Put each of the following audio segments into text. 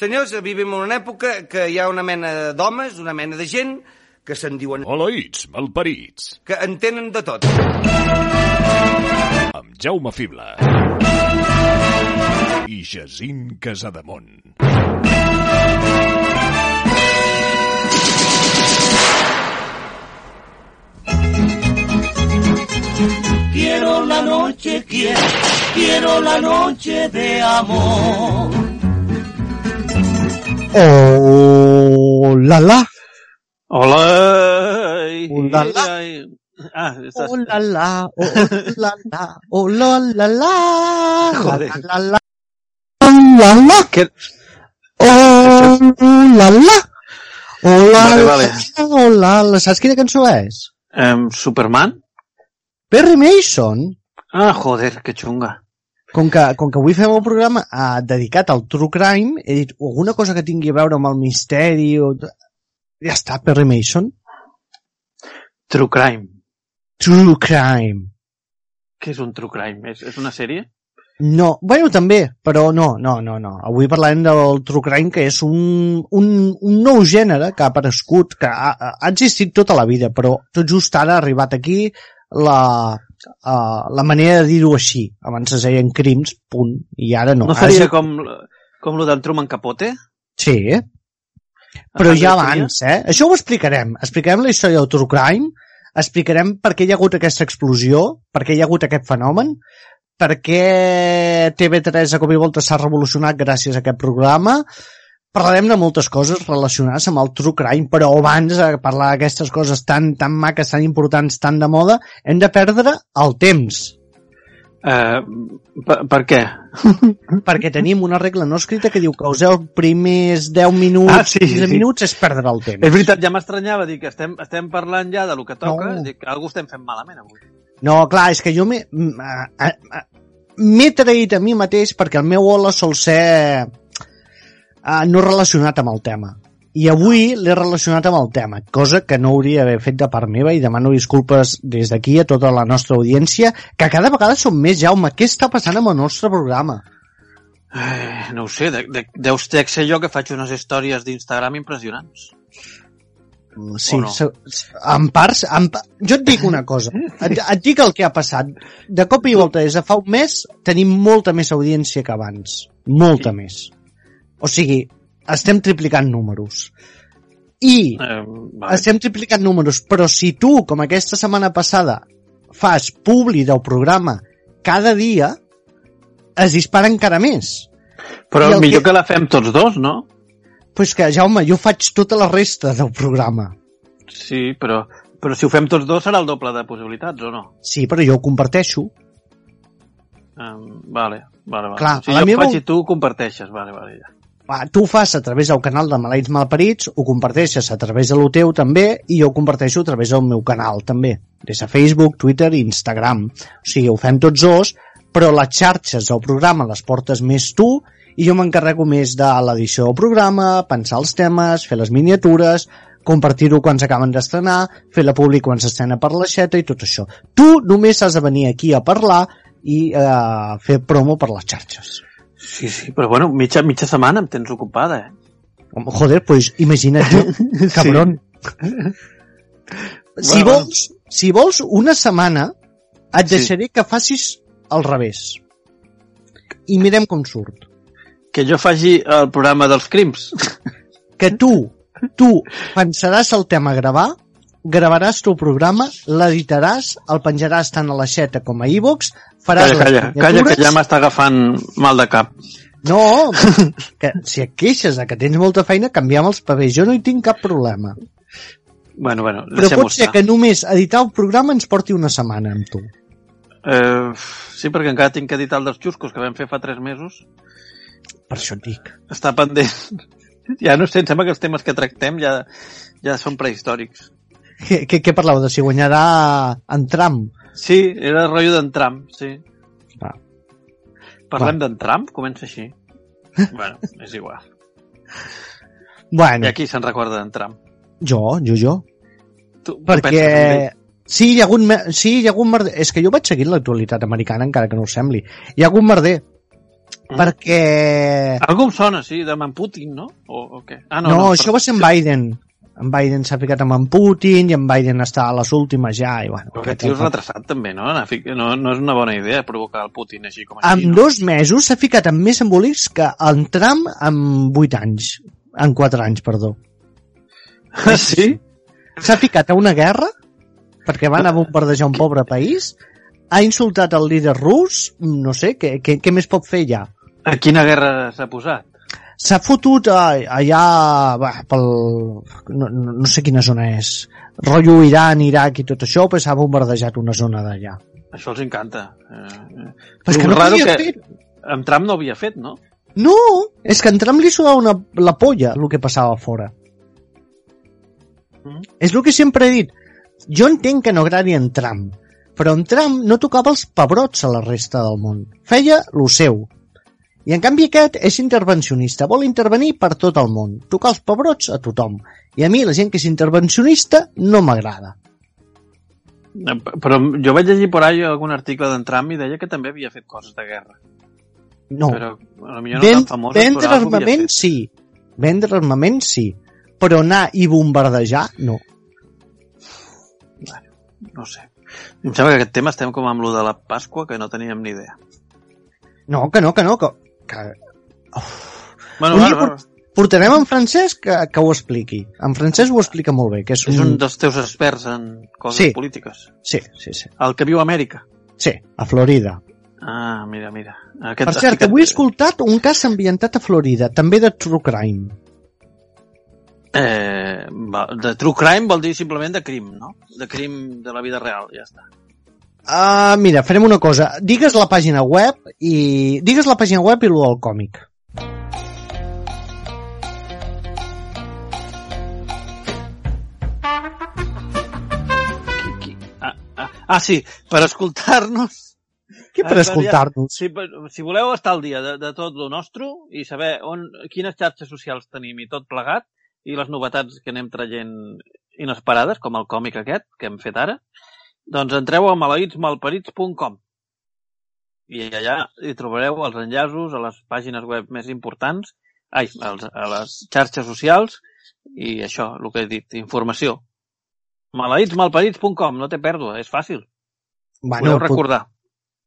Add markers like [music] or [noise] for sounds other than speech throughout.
Senyors, vivim en una època que hi ha una mena d'homes, una mena de gent, que se'n diuen... Oleïts, malparits. Que entenen de tot. Amb Jaume Fibla. I Jacint Casademont. Quiero la noche, quiero, quiero la noche de amor. Oh, la la. Hola! Oh, la, la. Ah, estàs... Oh, la la. Oh, la la. Oh, la la la. Joder. La la. Oh, la la. Que... Oh, la la. Oh, la Vale, la. vale. Oh, la la. Saps quina cançó és? Um, Superman? Perry Mason. Ah, joder, que xunga. Com que, com que avui fem el programa eh, dedicat al true crime, he dit alguna cosa que tingui a veure amb el misteri o... Ja està, Perry Mason. True Crime. True crime. Què és un True Crime? És, és una sèrie? No, bueno, també, però no, no, no, no. Avui parlarem del true crime, que és un, un, un nou gènere que ha aparegut, que ha, ha existit tota la vida, però tot just ara ha arribat aquí la, uh, la manera de dir-ho així. Abans es deien crims, punt, i ara no. No Ara seria és- com, com lo del Truman Capote? Sí, però Abans ja abans, eh? Això ho explicarem. Explicarem la història del true crime, explicarem per què hi ha hagut aquesta explosió, per què hi ha hagut aquest fenomen, per què TV3 a cop i volta s'ha revolucionat gràcies a aquest programa, parlarem de moltes coses relacionades amb el true crime, però abans de parlar d'aquestes coses tan, tan maques, tan importants, tan de moda, hem de perdre el temps, Uh, per, per què? [laughs] perquè tenim una regla no escrita que diu que els 10 primers 10 minuts, Ah, sí, sí, 15 sí. minuts és perdre el temps. És veritat, ja m'estranyava dir que estem, estem parlant ja de lo que toca, No. no. dic, algú estem fent malament avui. No, clar, és que jo m'he traït a mi mateix perquè el meu hola sol ser uh, no relacionat amb el tema. I avui l'he relacionat amb el tema, cosa que no hauria d'haver fet de part meva i demano disculpes des d'aquí a tota la nostra audiència, que cada vegada som més, Jaume. Què està passant amb el nostre programa? Eh, no ho sé, de, de, deus ter ser jo que faig unes històries d'Instagram impressionants. Sí, O no? se- en parts... En, jo et dic una cosa, et, et dic el que ha passat. De cop i volta, des de fa un mes, tenim molta més audiència que abans. Molta més. O sigui, estem triplicant números. I Eh, vale. estem triplicant números, però si tu, com aquesta setmana passada, fas publi del programa cada dia, es dispara encara més. Però millor que- que... la fem tots dos, no? Pues que, Jaume, jo faig tota la resta del programa. Sí, però, però si ho fem tots dos serà el doble de possibilitats, o no? Sí, però jo ho comparteixo. Um, vale, vale, vale. Clar, si jo meva- ho faig i tu ho comparteixes, vale, vale, ja. Tu ho fas a través del canal de Maleïts Malparits, ho comparteixes a través de lo teu també, i jo ho comparteixo a través del meu canal també, des de Facebook, Twitter i Instagram. O sigui, ho fem tots dos, però les xarxes del programa les portes més tu, i jo m'encarrego més de l'edició del programa, pensar els temes, fer les miniatures, compartir-ho quan s'acaben d'estrenar, fer la publi quan s'estrena per l'aixeta i tot això. Tu només has de venir aquí a parlar i eh, fer promo per les xarxes. Sí, sí, però bueno, mitja, mitja setmana em tens ocupada, eh? Joder, pues imagina't tu, [laughs] cabrón. Si Bueno, vols, si vols una setmana, et Sí. deixaré que facis al revés. I mirem com surt. Que jo faci el programa dels crims. Que tu, tu pensaràs el tema a gravar, gravaràs tu programa, l'editaràs, el penjaràs tant a l'aixeta com a iVox, faràs Calla, calla, les calla, que ja m'està agafant mal de cap. No, que si et queixes de que tens molta feina, canviem els papers. Jo no hi tinc cap problema. Bueno, bueno, Però pot ser estar. que només editar el programa ens porti una setmana amb tu. Eh, sí, perquè encara tinc que editar el dels xuscos que vam fer fa tres mesos. per això et dic. Està pendent. [laughs] Ja no sé, em sembla que els temes que tractem ja, ja són prehistòrics. Què, què, què parleu? De si guanyarà en Trump? Sí, era el rotllo d'en Trump, sí. Va. Parlem d'en Trump? Comença així. [laughs] bueno, és igual. Bueno, I aquí se'n recorda d'en Trump. jo, jo, jo. Tu, Perquè... Sí, hi ha hagut, sí, hi ha hagut merder. És que jo vaig seguint l'actualitat americana, encara que no us sembli. Hi ha hagut merder. Mm. Perquè... Algú em sona, sí, de en Putin, no? O, o què? Ah, No, no, això va ser en Biden. En Biden s'ha ficat amb en Putin i en Biden està a les últimes ja. I, bueno, Però aquest tio és retrasat també, no? No, no és una bona idea provocar el Putin així com així. en no? dos mesos s'ha ficat amb més embolics que en Trump en vuit anys. En quatre anys, perdó. [laughs] Ah, sí? S'ha ficat a una guerra perquè va anar a bombardejar un pobre país, ha insultat el líder rus, no sé, què, què, què més pot fer ja? A quina guerra s'ha posat? S'ha fotut eh, allà va, pel... No, no, no sé quina zona és. Rotllo Iran, Iraq i tot això, però s'ha bombardejat una zona d'allà. Això els encanta. Eh, eh. Però és que no raro que- fer... Amb Trump no havia fet, no? No, és que en Trump li sudava una, la polla el que passava fora. Mm. És el que sempre he dit. Jo entenc que no agradi en Trump, però en Trump no tocava els pebrots a la resta del món. Feia lo seu. I en canvi aquest és intervencionista, vol intervenir per tot el món, tocar els pebrots a tothom. I a mi la gent que és intervencionista no m'agrada. Eh, Però jo vaig llegir por ahí algun article d'en Trump i deia que també havia fet coses de guerra. No, Però potser no Ven, tan famoses, vendre armament sí, vendre armament sí, però anar i bombardejar no. No sé. Em sembla que aquest tema estem com amb lo de la Pasqua, que no teníem ni idea. No, que no, que no, que, que Bueno, Un va, dia va, por- portarem en Francesc que, que ho expliqui. En Francesc ho explica molt bé, que és un... és un dels teus experts en coses Sí. polítiques. Sí, sí, sí. El que viu a Amèrica. Sí, a Florida. Ah, mira, mira. Aquest, Per cert, avui he escoltat un cas ambientat a Florida, també de True Crime. Eh, va, de true crime vol dir simplement de crim, no? De crim de la vida real, ja està. Uh, mira, farem una cosa. Digues la pàgina web i... Digues la pàgina web i lo del còmic. Ah, ah, ah, sí, per escoltar-nos Què per escoltar-nos? Si, si voleu estar al dia de, de tot lo nostre i saber on, quines xarxes socials tenim i tot plegat i les novetats que anem traient inesperades, com el còmic aquest que hem fet ara, doncs entreu a maleïtsmalparits.com i allà hi trobareu els enllaços a les pàgines web més importants, ai, als, a les xarxes socials i això, el que he dit, informació. maleïtsmalparits.com, no té pèrdua, és fàcil. Bueno, Podeu pot- recordar.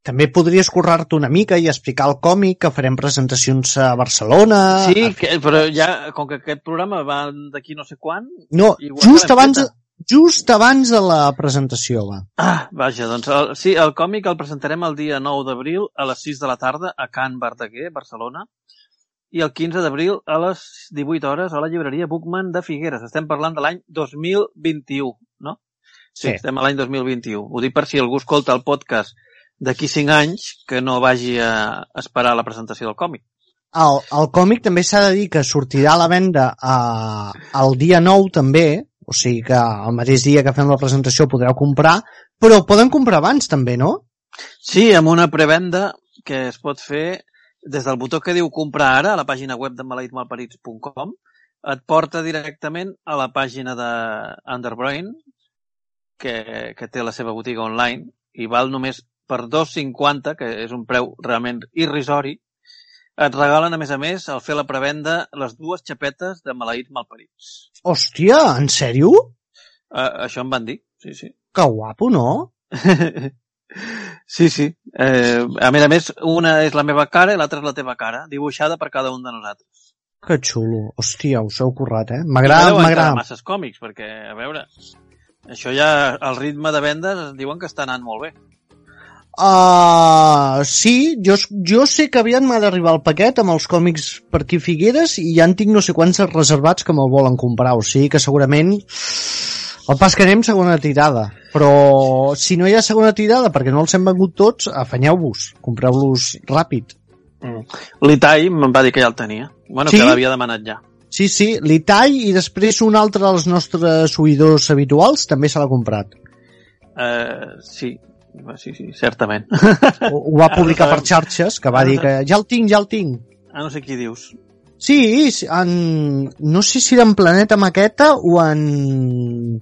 també podries currar-te una mica i explicar el còmic, que farem presentacions a Barcelona... Sí, a- que, però ja, com que aquest programa va d'aquí no sé quan... No, just abans, feta. Just abans de la presentació, va. Ah, vaja, doncs el, sí, el còmic el presentarem el dia 9 d'abril a les 6 de la tarda a Can Verdaguer, Barcelona, i el 15 d'abril a les 18 hores a la llibreria Bookman de Figueres. Estem parlant de l'any 2021, no? Sí, Sí. estem a l'any 2021. Ho dic per si algú escolta el podcast d'aquí 5 anys que no vagi a esperar la presentació del còmic. El, el còmic també s'ha de dir que sortirà a la venda a, el dia 9 també, o sigui que el mateix dia que fem la presentació podreu comprar, però el poden comprar abans també, no? Sí, amb una prevenda que es pot fer des del botó que diu comprar ara a la pàgina web de maleïtmalparits.com et porta directament a la pàgina de que, que té la seva botiga online i val només per 2,50 que és un preu realment irrisori et regalen a més a més al fer la prevenda les dues xapetes de maleïts malparits Hòstia, en sèrio? uh, això em van dir, sí, sí Que guapo, no? [laughs] sí, sí. Eh, a més a més, una és la meva cara i l'altra és la teva cara, dibuixada per cada un de nosaltres. Que xulo. Hòstia, us heu currat, eh? No M'agrada, m'agrada. masses còmics, perquè, a veure, això ja, el ritme de vendes diuen que està anant molt bé. Uh, sí, jo, jo sé que aviat m'ha d'arribar el paquet amb els còmics per aquí Figueres i ja en tinc no sé quants reservats que me'l volen comprar, o sigui que segurament el pas que anem segona tirada però si no hi ha segona tirada perquè no els hem vengut tots, afanyeu-vos compreu-los ràpid L'Itai me'n va dir que ja el tenia. Bueno, Sí? que l'havia demanat ja. Sí, sí, l'Itai i després un altre dels nostres oïdors habituals també se l'ha comprat. Uh, sí, sí, sí, certament. [laughs] Ho, ho va publicar per xarxes, que va dir que ja el tinc, ja el tinc. ah, no sé qui dius. Sí, en... no sé si era en Planeta Maqueta o en...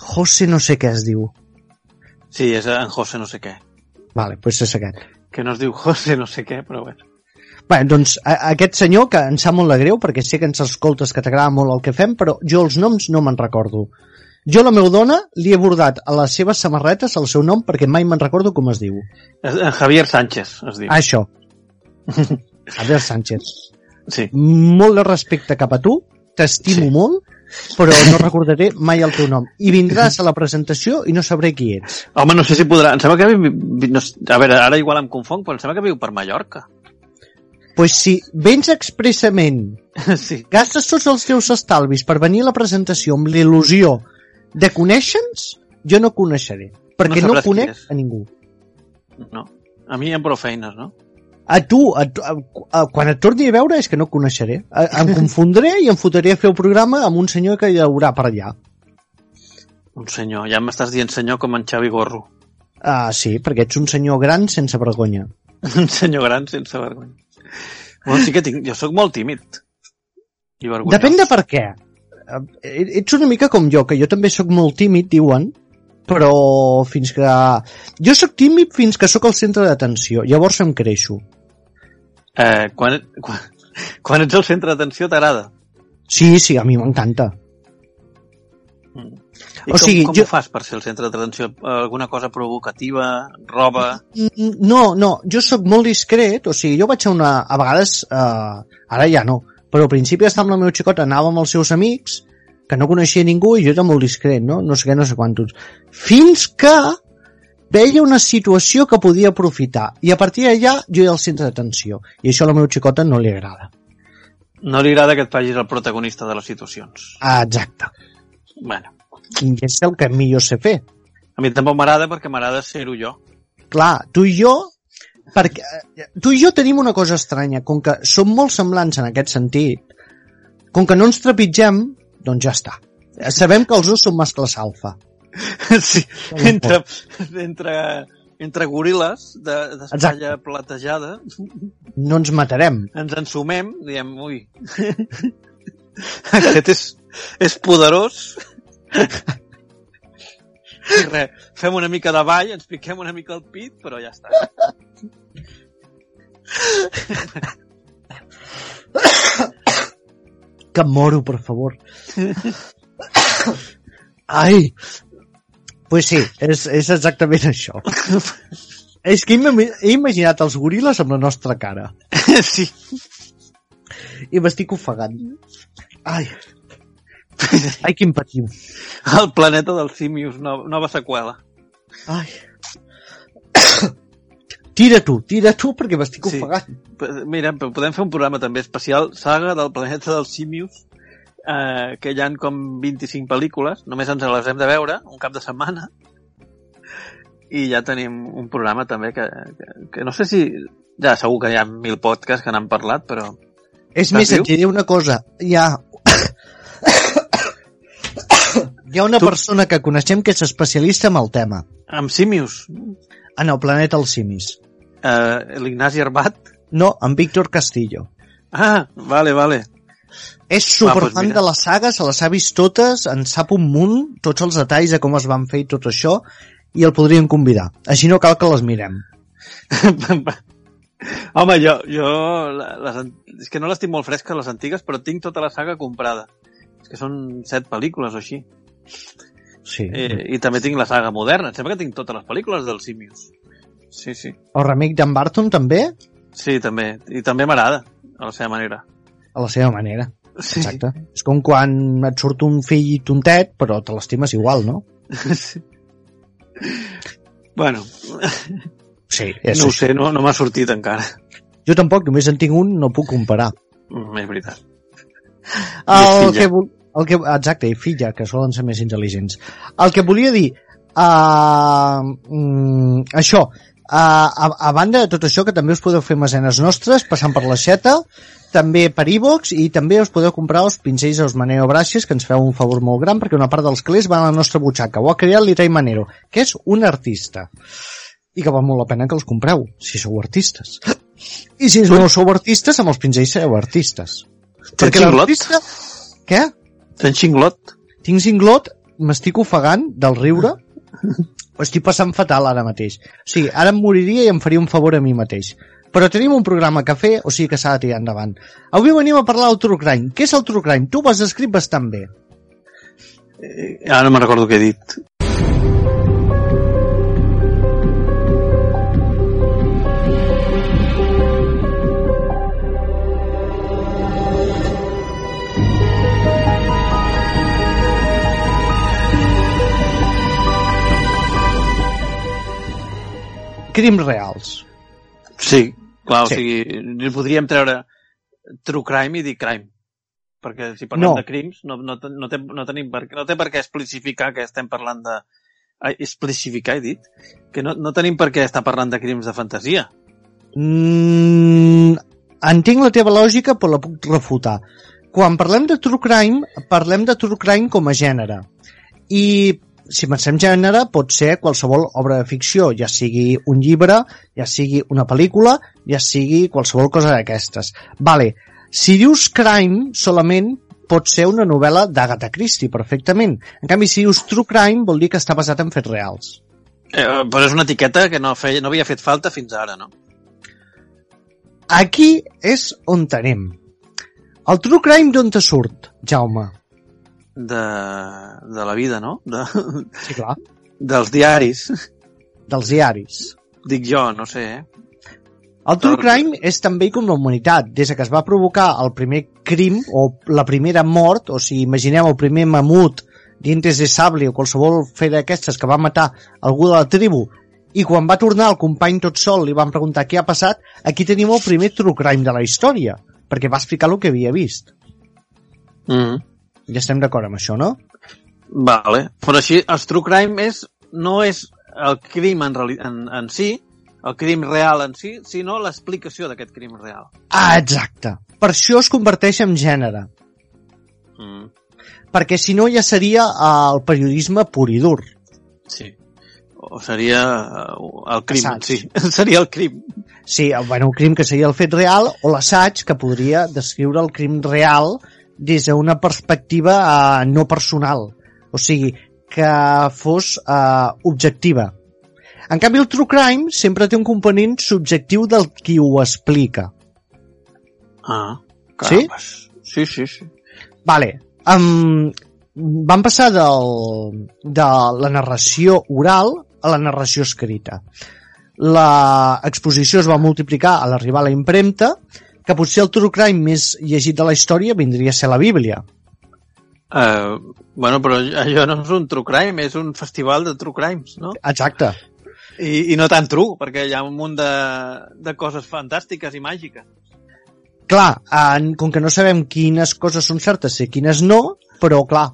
José no sé què es diu. Sí, és en José no sé què. Vale, doncs pues és aquest. Que no es diu José no sé què, però bueno. Bé, doncs a, aquest senyor, que em sap molt de greu, perquè sé que ens escoltes que t'agrada molt el que fem, però jo els noms no me'n recordo. Jo la meva dona li he bordat a les seves samarretes el seu nom perquè mai me'n recordo com es diu. En Javier Sánchez es diu. Ah, això. [laughs] Javier Sánchez. Sí. Molt de respecte cap a tu, t'estimo Sí. molt, però no [laughs] recordaré mai el teu nom. I vindràs [laughs] a la presentació i no sabré qui ets. Home, no sé si podrà... Em sembla que... vi- No, a veure, ara igual em confong, però em sembla que viu per Mallorca. Pues si vens expressament, sí. gastes tots els teus estalvis per venir a la presentació amb l'il·lusió de conèixer-nos, jo no coneixeré. Perquè no, qui conec a ningú. No. A mi hi ha prou feines, no? A tu, a, tu a, a, quan et torni a veure és que no coneixeré. A, em [laughs] confondré i em fotré a fer el programa amb un senyor que hi haurà per allà. Un senyor. Ja m'estàs dient senyor com en Xavi Gorro. Ah, sí, perquè ets un senyor gran sense vergonya. [laughs] Un senyor gran sense vergonya. Bueno, sí que tinc... Jo sóc molt tímid. I vergonyós. Depèn de per què. Eh, Ets una mica com jo, que jo també sóc molt tímid, diuen, però fins que... Jo sóc tímid fins que sóc el centre d'atenció, llavors em creixo. Eh, quan, quan, quan ets el centre d'atenció t'agrada. Sí, sí, a mi m'encanta. I O com, sigui, com jo- ho fas per ser el centre d'atenció? Alguna cosa provocativa? Roba? Mm, No, no, jo sóc molt discret, o sigui, jo vaig a una... A vegades, eh, ara ja no, però al principi estava amb la meva xicota, anava amb els seus amics, que no coneixia ningú i jo era molt discret, no? No sé què, no sé quantos. Fins que veia una situació que podia aprofitar i a partir d'allà jo era el centre d'atenció i això a la meva xicota no li agrada. No li agrada que et facis el protagonista de les situacions. Ah, exacte. Bueno, I és el que millor sé fer. a mi tampoc m'agrada perquè m'agrada ser-ho jo. Clar, tu i jo perquè eh, tu i jo tenim una cosa estranya, com que som molt semblants en aquest sentit, com que no ens trepitgem, doncs ja està. Sabem que els dos són mascles alfa. [laughs] sí, entre, entre, entre goril·les de- d'espatlla platejada No ens matarem. ens ensumem, diem, ui, [laughs] aquest és, és poderós. [laughs] I res, fem una mica de ball, ens piquem una mica el pit, però ja està. Que moro, per favor. Ai! Pues sí, és, és exactament això. és que he, he imaginat els goril·les amb la nostra cara. Sí, I m'estic ofegant. Ai. Ai, quin patiu. el planeta dels simios, no, nova seqüela. Ai. Tira tu, tira tu, perquè m'estic Sí. ofegant. Mira, podem fer un programa també especial, saga del planeta dels simios, eh, que hi han com 25 pel·lícules, només ens les hem de veure un cap de setmana, i ja tenim un programa també que, que, que no sé si... Ja, segur que hi ha mil podcasts que n'han parlat, però... És més, et diré una cosa. Hi ha... [coughs] Hi ha una Tu- persona que coneixem que és especialista en el tema, Amb simios, en el planeta dels simis. Eh, l'Ignasi Arbat... No, en Víctor Castillo. Ah, vale, vale. És doncs superfan mira. de les sagues, se les ha vist totes, en sap un munt, tots els detalls de com es van fer i tot això, i el podríem convidar. Així no cal que les mirem. [laughs] Home, jo, jo les, és que no les tinc molt fresques, les antigues, però tinc tota la saga comprada. És que són set pel·lícules o així. Sí. Eh, I també tinc la saga moderna. Em sembla que tinc totes les pel·lícules dels Simius. Sí, sí. El remake d'en Barton també, Sí, també. I també m'agrada, a la seva manera. a la seva manera. Sí. Exacte. És com quan et surt un fill tontet, però te l'estimes igual, no? [laughs] sí. Bueno, Sí, és no ho sé, no, no m'ha sortit encara. Jo tampoc, només en tinc un, no puc comparar. Mm, És veritat. El que, el que, exacte, i filla, que solen ser més intel·ligents. El que volia dir, uh, mm, això, a, a banda de tot això, que també us podeu fer mesenes nostres, passant per l'aixeta, també per iVox i també us podeu comprar els pincells dels Manero Bràcies, que ens feu un favor molt gran, perquè una part dels calés van a la nostra butxaca. Ho ha creat l'Itai Manero, que és un artista. I que val molt la pena que els compreu, si sou artistes. I si no sou artistes, amb els pinzells sereu artistes. Perquè xinglot? l'artista... Què? Tens xinglot? Tinc cinglot, m'estic ofegant del riure, ho estic passant fatal ara mateix. O sigui, ara em moriria i em faria un favor a mi mateix. Però tenim un programa que fer, o sigui que s'ha de tirar endavant. Avui venim a parlar del True Crime. Què és el True Crime? Tu ho has escrit bastant bé. Ara no me'n recordo què he dit. Crims reals. Sí, clar, Sí. o sigui, li podríem treure true crime i dir crime. Perquè si parlem No. de crims, no, no, no, té, no, tenim per, no té per què especificar que estem parlant de... Ai, especificar, he dit? Que no, no tenim per què estar parlant de crims de fantasia. Mm, entenc la teva lògica, però la puc refutar. Quan parlem de True Crime, parlem de True Crime com a gènere. I si pensem gènere, pot ser qualsevol obra de ficció, ja sigui un llibre, ja sigui una pel·lícula, ja sigui qualsevol cosa d'aquestes. Vale, si dius crime, solament pot ser una novel·la d'Agatha Christie, perfectament. En canvi, si dius true crime, vol dir que està basat en fets reals. Eh, però és una etiqueta que no, feia, no havia fet falta fins ara, no? Aquí és on tenim. El true crime d'on te surt, Jaume? De, de la vida, no? De, Sí, clar. dels diaris. Dels diaris. Dic jo, no sé, eh? El true crime és també com la humanitat. Des que es va provocar el primer crim o la primera mort, o si imaginem el primer mamut dientes de sable o qualsevol fe d'aquestes que va matar algú de la tribu i quan va tornar el company tot sol li van preguntar què ha passat, aquí tenim el primer true crime de la història, perquè va explicar el que havia vist. Mm. Ja estem d'acord amb això, no? Vale. Però així, el true crime és, no és el crim en, en, en si, el crim real en si, sinó l'explicació d'aquest crim real. Ah, exacte. Per això es converteix en gènere. Mm. Perquè si no ja seria eh, el periodisme pur i dur. Sí. O seria eh, el crim en Assaig. si. [laughs] seria el crim. Sí, eh, bueno, un crim que seria el fet real o l'assaig que podria descriure el crim real des d'una perspectiva eh, no personal. O sigui, que fos eh, objectiva. En canvi, el true crime sempre té un component subjectiu del qui ho explica. Ah. Sí? carambes. Sí, sí, sí. Vale. Um, van passar del, de la narració oral a la narració escrita. La exposició es va multiplicar a l'arribar a la impremta, que potser el true crime més llegit de la història vindria a ser la Bíblia. Uh, bueno, però allò no és un true crime, és un festival de true crimes, no? Exacte. I, i no tan true, perquè hi ha un munt de, de coses fantàstiques i màgiques. Clar, en, com que no sabem quines coses són certes i quines no, però clar,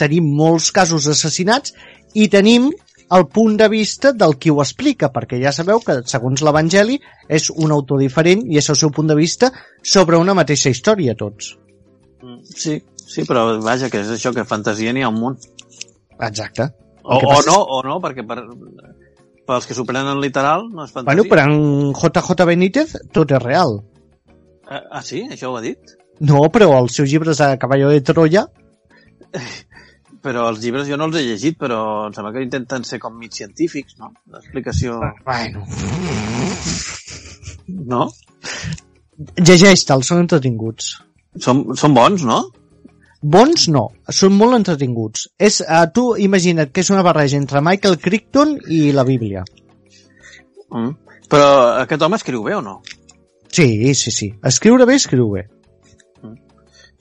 tenim molts casos d'assassinats i tenim el punt de vista del qui ho explica, perquè ja sabeu que, segons l'Evangeli, és un autor diferent i és el seu punt de vista sobre una mateixa història, tots. Sí, sí, però vaja, que és això, que fantasia n'hi ha un munt. Exacte. O, o no, o no, perquè per, als que s'ho prenen literal no és fantasia. Bueno, però en JJ Benítez tot és real. Ah, ah, sí? Això ho ha dit? No, però els seus llibres de Caballo de Troya, [laughs] Però els llibres jo no els he llegit, però em sembla que intenten ser com mig científics, no? L'explicació... bueno, No? llegeix-te'l, són entretinguts. Són, són bons, no? Bons no, són molt entretinguts. És, uh, tu imagina't que és una barreja entre Michael Crichton i la Bíblia. Mm. Però aquest home escriu bé o no? Sí, sí, sí. Escriure bé, escriu bé.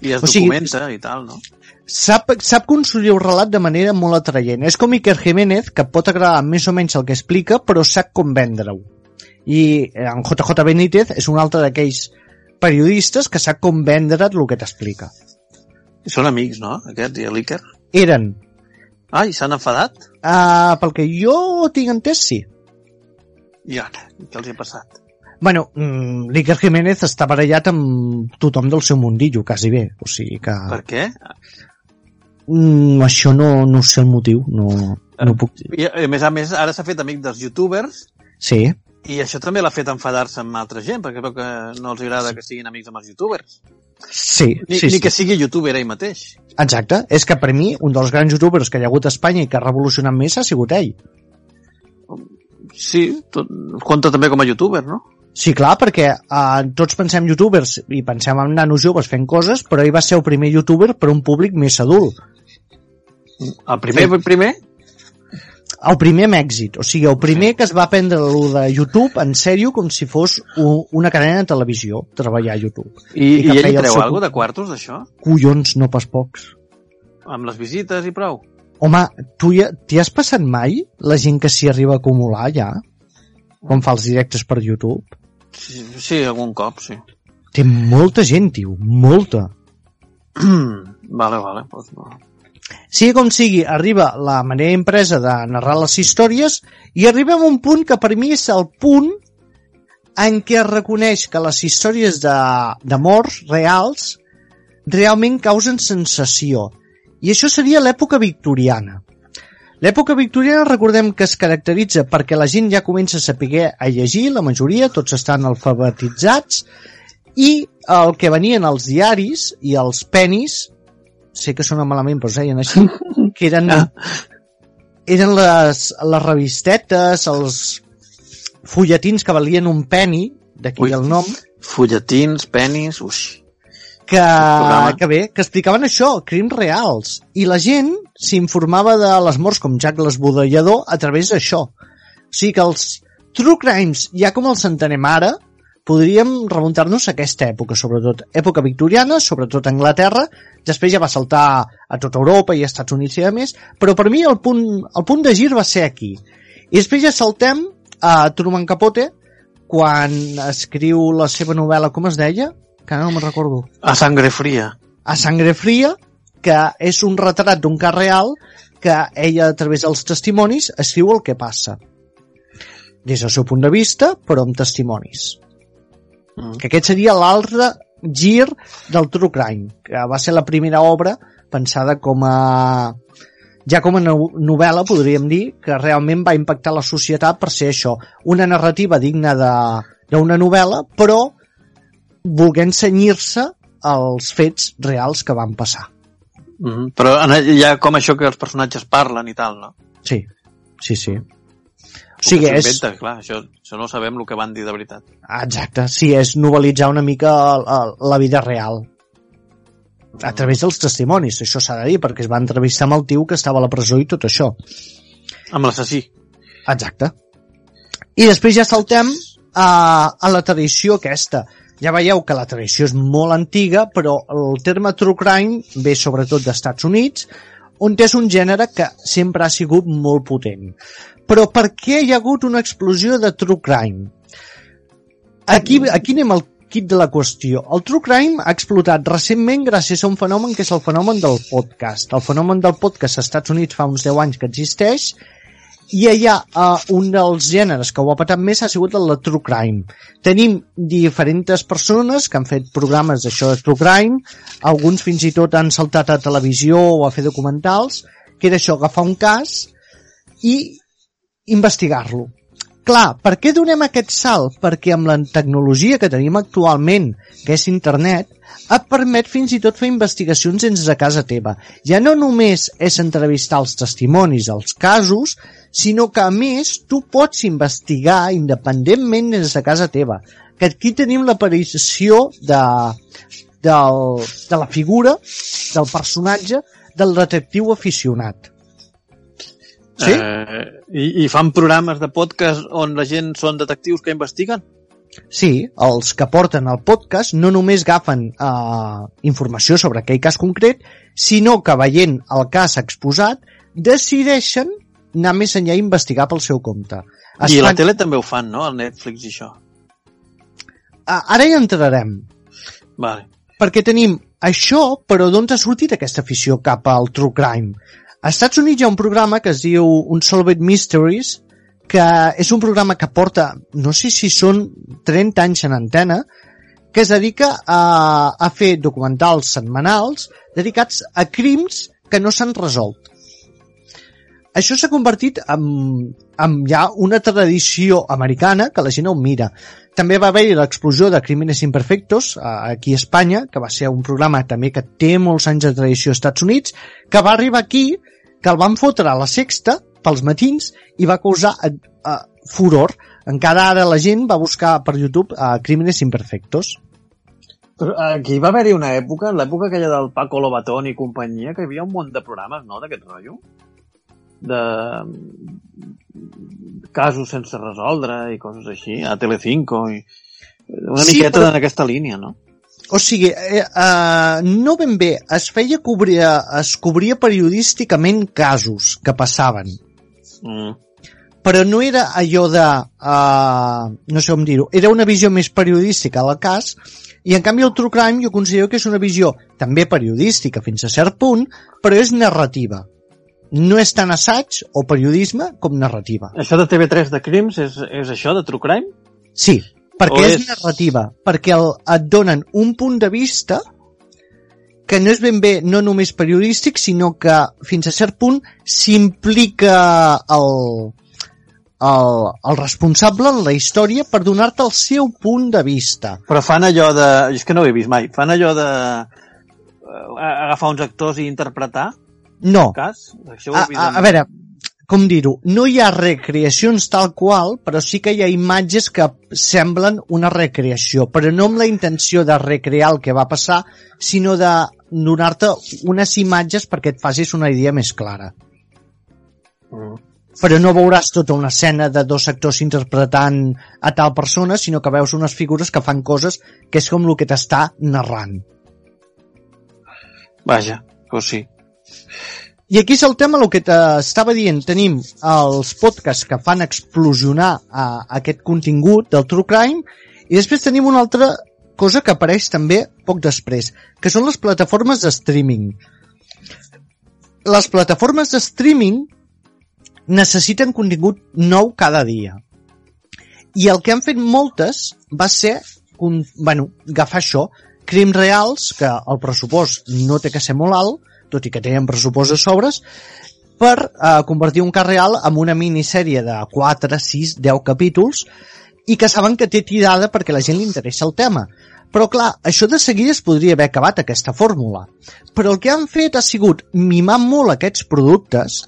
I es O sigui, documenta i tal, no? Sap, sap construir un relat de manera molt atraient. És com Iker Jiménez, que pot agradar més o menys el que explica, però sap com vendre-ho. I eh, en JJ Benítez és un altre d'aquells periodistes que sap com vendre't el que t'explica. Són amics, no? Aquests i l'Iker. I ara, què els hi ha passat? Bueno, mm, l'Iker Jiménez està barallat amb tothom del seu mundillo, quasi bé. O sigui que... Per què? Mm, això no, no sé el motiu, no, no puc dir. I, a més a més, ara s'ha fet amic dels youtubers Sí, i això també l'ha fet enfadar-se amb altra gent, perquè veu que no els agrada que siguin amics amb els youtubers. sí, Ni, sí, ni sí. que sigui youtuber ell mateix. Exacte. És que per mi, un dels grans youtubers que hi ha hagut a Espanya i que ha revolucionat més ha sigut ell. Sí, tot, compta també com a youtuber, no? Sí, clar, perquè eh, tots pensem youtubers i pensem en nanos joves fent coses, però ell va ser el primer youtuber per un públic més adult. El primer, el primer? El primer amb èxit, o sigui, el primer que es va prendre el de YouTube en sèrio com si fos un, una cadena de televisió, treballar a YouTube. I, I i, ell treu seu- alguna de quartos, d'això? Collons, no pas pocs. Amb les visites i prou? Home, tu ja, t'hi has passat mai la gent que s'hi arriba a acumular ja? Com fa els directes per YouTube? Sí, sí algun cop, sí. Té molta gent, tio, molta. [clears throat] vale, vale. Pues no. Sigui com sigui, arriba la manera impresa de narrar les històries i arribem a un punt que per mi és el punt en què es reconeix que les històries d'amors reals realment causen sensació. I això seria l'època victoriana. L'època victoriana recordem que es caracteritza perquè la gent ja comença a saber a llegir, la majoria, tots estan alfabetitzats, i el que venien els diaris i els penis, sé que sona malament però es deien així, que eren, eren les, les revistetes, els fulletins que valien un penny, d'aquí el nom, Fulletins, penis, uix. que, que bé, que explicaven això, crims reals. I la gent s'informava de les morts com Jack l'esbudellador a través d'això. O sigui que els true crimes, ja com els entenem ara, podríem remuntar-nos a aquesta època, sobretot època victoriana, sobretot a Anglaterra, després ja va saltar a tota Europa i a Estats Units i a més, però per mi el punt, el punt de gir va ser aquí. I després ja saltem a Truman Capote, quan escriu la seva novel·la, com es deia? Que no me'n recordo A sangre fria. a Sangre Fria, que és un retrat d'un cas real que ella, a través dels testimonis, escriu el que passa. Des del seu punt de vista, però amb testimonis. Mm. Que aquest seria l'altre gir del True Crime, que va ser la primera obra pensada com a ja com a no- novel·la podríem dir que realment va impactar la societat per ser això, una narrativa digna de- d'una novel·la, però volent cenyir-se als fets reals que van passar. Mm. Però en- hi ha com això que els personatges parlen i tal, no? Sí, sí, sí. Que és... s'inventa, clar, això, això no sabem el que van dir de veritat. Exacte, sí, és novelitzar una mica la, la vida real. A través dels testimonis, això s'ha de dir, perquè es va entrevistar amb el tio que estava a la presó i tot això. Amb l'assassí. Exacte. I després ja saltem a, a la tradició aquesta. Ja veieu que la tradició és molt antiga, però el terme true crime ve sobretot d'Estats Units, on és un gènere que sempre ha sigut molt potent. Però per què hi ha hagut una explosió de true crime? Aquí, aquí anem al kit de la qüestió. El true crime ha explotat recentment gràcies a un fenomen que és el fenomen del podcast. El fenomen del podcast als Estats Units fa uns 10 anys que existeix i allà uh, un dels gèneres que ho ha patat més ha sigut el de True Crime. Tenim diferents persones que han fet programes d'això de True Crime, alguns fins i tot han saltat a televisió o a fer documentals, que era això, agafar un cas i investigar-lo. Clar, per què donem aquest salt? Perquè amb la tecnologia que tenim actualment, que és internet, et permet fins i tot fer investigacions dins de casa teva. Ja no només és entrevistar els testimonis, els casos, sinó que a més tu pots investigar independentment des de casa teva. Que aquí tenim l'aparició de, del, de la figura, del personatge, del detectiu aficionat. Sí? Eh, i, I fan programes de podcast on la gent són detectius que investiguen? Sí, els que porten el podcast no només agafen eh, informació sobre aquell cas concret, sinó que veient el cas exposat, decideixen anar més enllà i investigar pel seu compte. Es I a la fan- tele també ho fan, no? El Netflix i això. Ah, Ara hi entrarem, Vale. perquè tenim això, però d'on ha sortit aquesta afició cap al true crime? Als Estats Units hi ha un programa que es diu Unsolved Mysteries, que és un programa que porta, no sé si són 30 anys en antena, que es dedica a, a fer documentals setmanals dedicats a crims que no s'han resolt. Això s'ha convertit en, en ja una tradició americana que la gent ho mira. També va haver-hi l'explosió de Crímenes Imperfectos aquí a Espanya, que va ser un programa també que té molts anys de tradició als Estats Units, que va arribar aquí, que el van fotre a la sexta pels matins i va causar eh, eh, furor. Encara ara la gent va buscar per YouTube eh, Crímenes Imperfectos. Però aquí va haver-hi una època, l'època aquella del Paco Lobatón i companyia, que hi havia un munt de programes, no?, d'aquest rotllo. De casos sense resoldre i coses així, a Telecinco i una Sí, miqueta però- en aquesta línia, no? O sigui, eh, eh, no ben bé, es feia cobrir, es cobria periodísticament casos que passaven, Mm. però no era allò de, uh, no sé com dir-ho, era una visió més periodística del cas, i en canvi el True Crime jo considero que és una visió també periodística fins a cert punt, però és narrativa. No és tant assaig o periodisme com narrativa. Això de TV3 de crims és, és això, de True Crime? Sí, perquè O és... és- narrativa, perquè el, et donen un punt de vista que no és ben bé no només periodístic, sinó que fins a cert punt s'implica el, el, el responsable en la història per donar-te el seu punt de vista. Però fan allò de... És que no ho he vist mai. Fan allò de eh, agafar uns actors i interpretar No, cas? Això ho a, a, a veure, com dir-ho, no hi ha recreacions tal qual, però sí que hi ha imatges que semblen una recreació, però no amb la intenció de recrear el que va passar, sinó de donar-te unes imatges perquè et facis una idea més clara. Mm. Però no veuràs tota una escena de dos actors interpretant a tal persona, sinó que veus unes figures que fan coses que és com el que t'està narrant. Vaja, doncs sí. I aquí és el tema, el que t'estava dient, tenim els podcasts que fan explosionar a, aquest contingut del True Crime i després tenim una altra cosa que apareix també poc després, que són les plataformes de streaming. Les plataformes de streaming necessiten contingut nou cada dia. I el que han fet moltes va ser bueno, agafar això, crims reals, que el pressupost no té que ser molt alt, tot i que tenen pressupost de sobres, per eh, convertir un cas real en una minissèrie de 4, 6, 10 capítols i que saben que té tirada perquè la gent li interessa el tema. Però clar, això de seguida es podria haver acabat aquesta fórmula. Però el que han fet ha sigut mimar molt aquests productes,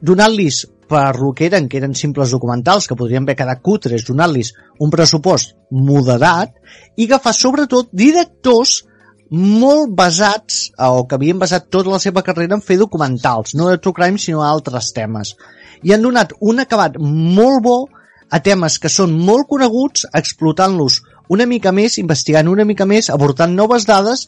donant-los per lo que eren, que eren simples documentals, que podrien haver quedat cutres, donant-los un pressupost moderat i agafar sobretot directors molt basats, o que havien basat tota la seva carrera en fer documentals, no de true crime, sinó altres temes. I han donat un acabat molt bo a temes que són molt coneguts, explotant-los una mica més, investigant una mica més, aportant noves dades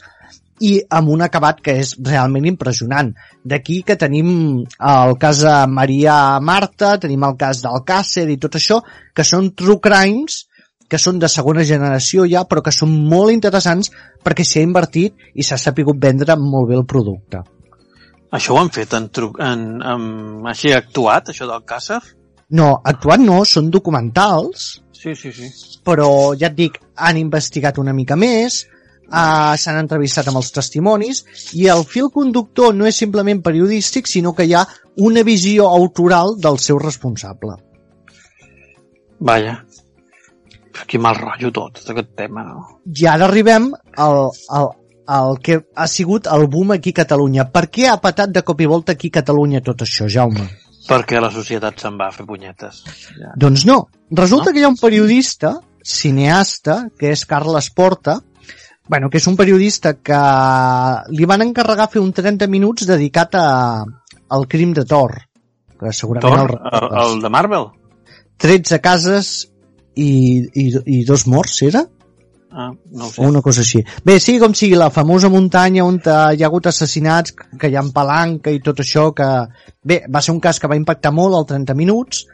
i amb un acabat que és realment impressionant. D'aquí que tenim el cas de Maria Marta, tenim el cas d'Alcàcer i tot això, que són true crimes, que són de segona generació ja, però que són molt interessants perquè s'hi ha invertit i s'ha sapigut vendre molt bé el producte. Això ho han fet en, en, en... així actuat, això del Càcer? No, actuant no, són documentals, Sí, sí, sí. però ja et dic, han investigat una mica més, uh, s'han entrevistat amb els testimonis i el fil conductor no és simplement periodístic, sinó que hi ha una visió autoral del seu responsable. Vaja. Que mal rotllo tot, tot aquest tema, no? I ara arribem al, al, al que ha sigut el boom aquí a Catalunya. Per què ha patat de cop i volta aquí a Catalunya tot això, Jaume? Perquè la societat se'n va a fer punyetes. Ja. Doncs no. Resulta No? que hi ha un periodista, cineasta, que és Carles Porta, bueno, que és un periodista que li van encarregar fer un 30 minuts dedicat a, al crim de Thor, que segurament Thor, el el, el de Marvel? 13 cases i, i, i dos morts, era? Ah, no ho O sé. una cosa així. Bé, sigui com sigui, la famosa muntanya on eh, hi ha hagut assassinats, que hi ha palanca i tot això, que... Bé, va ser un cas que va impactar molt, al 30 minuts,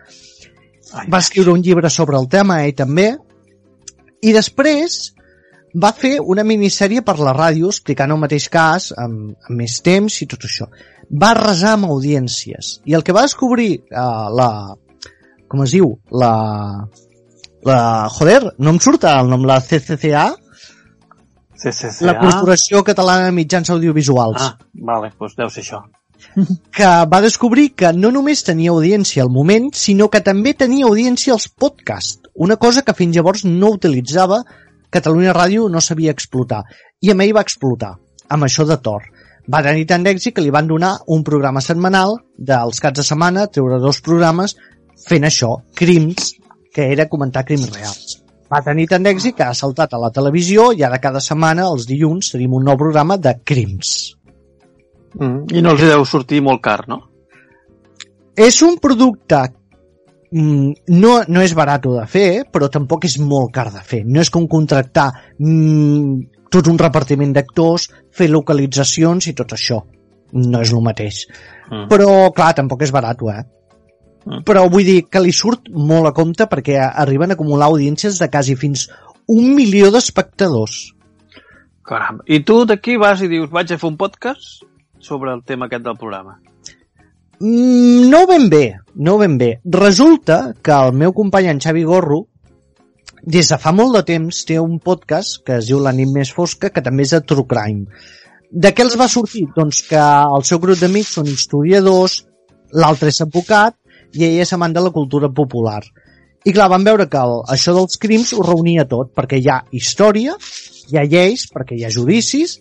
Ai, va escriure un llibre sobre el tema, ell també, i després va fer una minissèrie per la ràdio explicant el mateix cas amb, amb més temps i tot això. Va resar amb audiències i el que va descobrir eh, la, com es diu? La... La... Joder, no em surt el nom, la CCCA, CCCA. la Corporació Catalana de Mitjans Audiovisuals. Ah, vale, doncs deu ser això. [laughs] que va descobrir que no només tenia audiència al moment, sinó que també tenia audiència als podcasts, una cosa que fins llavors no utilitzava, Catalunya Ràdio no sabia explotar. I amb ell va explotar, amb això de Thor. Va tenir tant d'èxit que li van donar un programa setmanal dels caps de setmana, treure dos programes, fent això, crims, que era comentar crims reals. Va tenir tant d'èxit que ha saltat a la televisió i ara cada setmana, els dilluns, tenim un nou programa de crims. Mm. I no els hi deu sortir molt car, no? És un producte mm, no, no és barat de fer, però tampoc és molt car de fer. No és com contractar mm, tot un repartiment d'actors, fer localitzacions i tot això. No és el mateix. Mm. Però, clar, tampoc és barat, eh? Mm. Però vull dir que li surt molt a compte perquè arriben a acumular audiències de quasi fins un milió d'espectadors. Caram. I tu d'aquí vas i dius, vaig a fer un podcast sobre el tema aquest del programa. Mm, no ben bé, no ben bé. Resulta que el meu company en Xavi Gorro des de fa molt de temps té un podcast que es diu La nit més fosca que també és de True Crime. De què els va sortir? Doncs que el seu grup d'amics són historiadors, l'altre és advocat i ell és amant de la cultura popular. I clar, van veure que el, això dels crims ho reunia tot, perquè hi ha història, hi ha lleis, perquè hi ha judicis,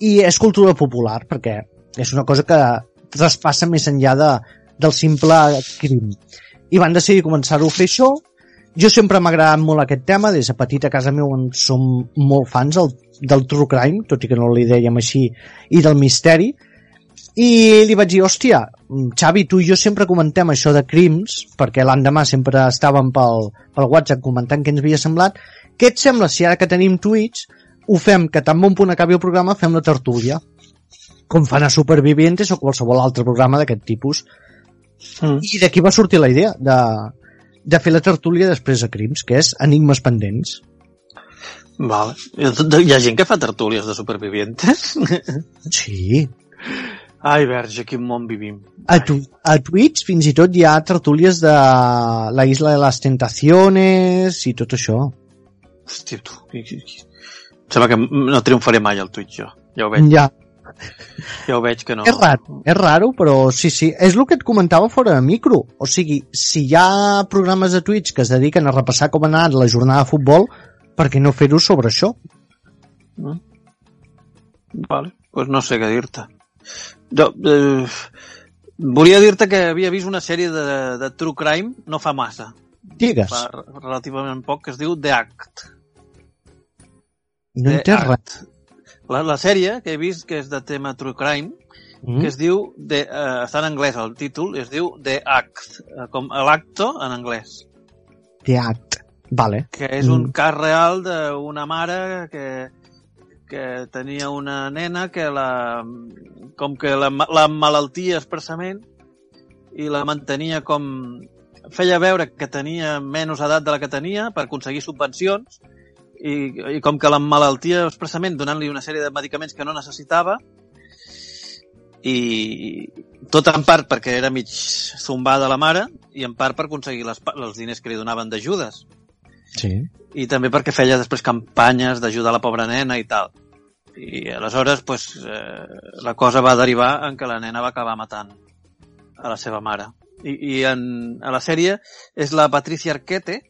i és cultura popular, perquè és una cosa que traspassa més enllà de, del simple crim. I van decidir començar-ho a fer això. Jo sempre m'ha agradat molt aquest tema, des de petit a casa meu en som molt fans del, del true crime, tot i que no li dèiem així, i del misteri. I li vaig dir, hòstia, Xavi, tu i jo sempre comentem això de crims, perquè l'endemà sempre estàvem pel, pel WhatsApp comentant què ens havia semblat. Què et sembla si ara que tenim Twitch ho fem, que tan bon punt acabi el programa, fem la tertúlia? com fan a Supervivientes o qualsevol altre programa d'aquest tipus. Mm. I d'aquí va sortir la idea de, de fer la tertúlia després de Crims, que és Enigmes pendents. Vale. Hi ha gent que fa tertúlies de supervivientes? Sí. Ai, verge, quin món vivim. A, tu, a Twitch fins i tot hi ha tertúlies de la Isla de les Tentaciones i tot això. Hòstia, tu. Em sembla que no triomfaré mai al Twitch, jo. Ja ho veig, Ja, ja ho veig que no. és raro, és raro, però sí, sí. És el que et comentava fora de micro. O sigui, si hi ha programes de Twitch que es dediquen a repassar com ha anat la jornada de futbol, per què no fer-ho sobre això? Vale, pues no sé què dir-te. Jo, eh, volia dir-te que havia vist una sèrie de, de True Crime no fa massa, Digues, fa relativament poc, que es diu The Act. no The res. Act. La, la sèrie que he vist, que és de tema True Crime, Mm? que es diu, de, eh, està en anglès el títol, es diu The Act, eh, com l'acto en anglès, The Act. Vale. que és un Mm. cas real d'una mare que, que tenia una nena que la, com que la, la malaltia expressament i la mantenia com feia veure que tenia menys edat de la que tenia per aconseguir subvencions i, i com que la malaltia expressament donant-li una sèrie de medicaments que no necessitava i tot en part perquè era mig zombada la mare i en part per aconseguir les, els diners que li donaven d'ajudes Sí. i també perquè feia després campanyes d'ajudar la pobra nena i tal. I aleshores pues, eh, la cosa va derivar en que la nena va acabar matant a la seva mare. I, i en, a la sèrie és la Patricia Arquette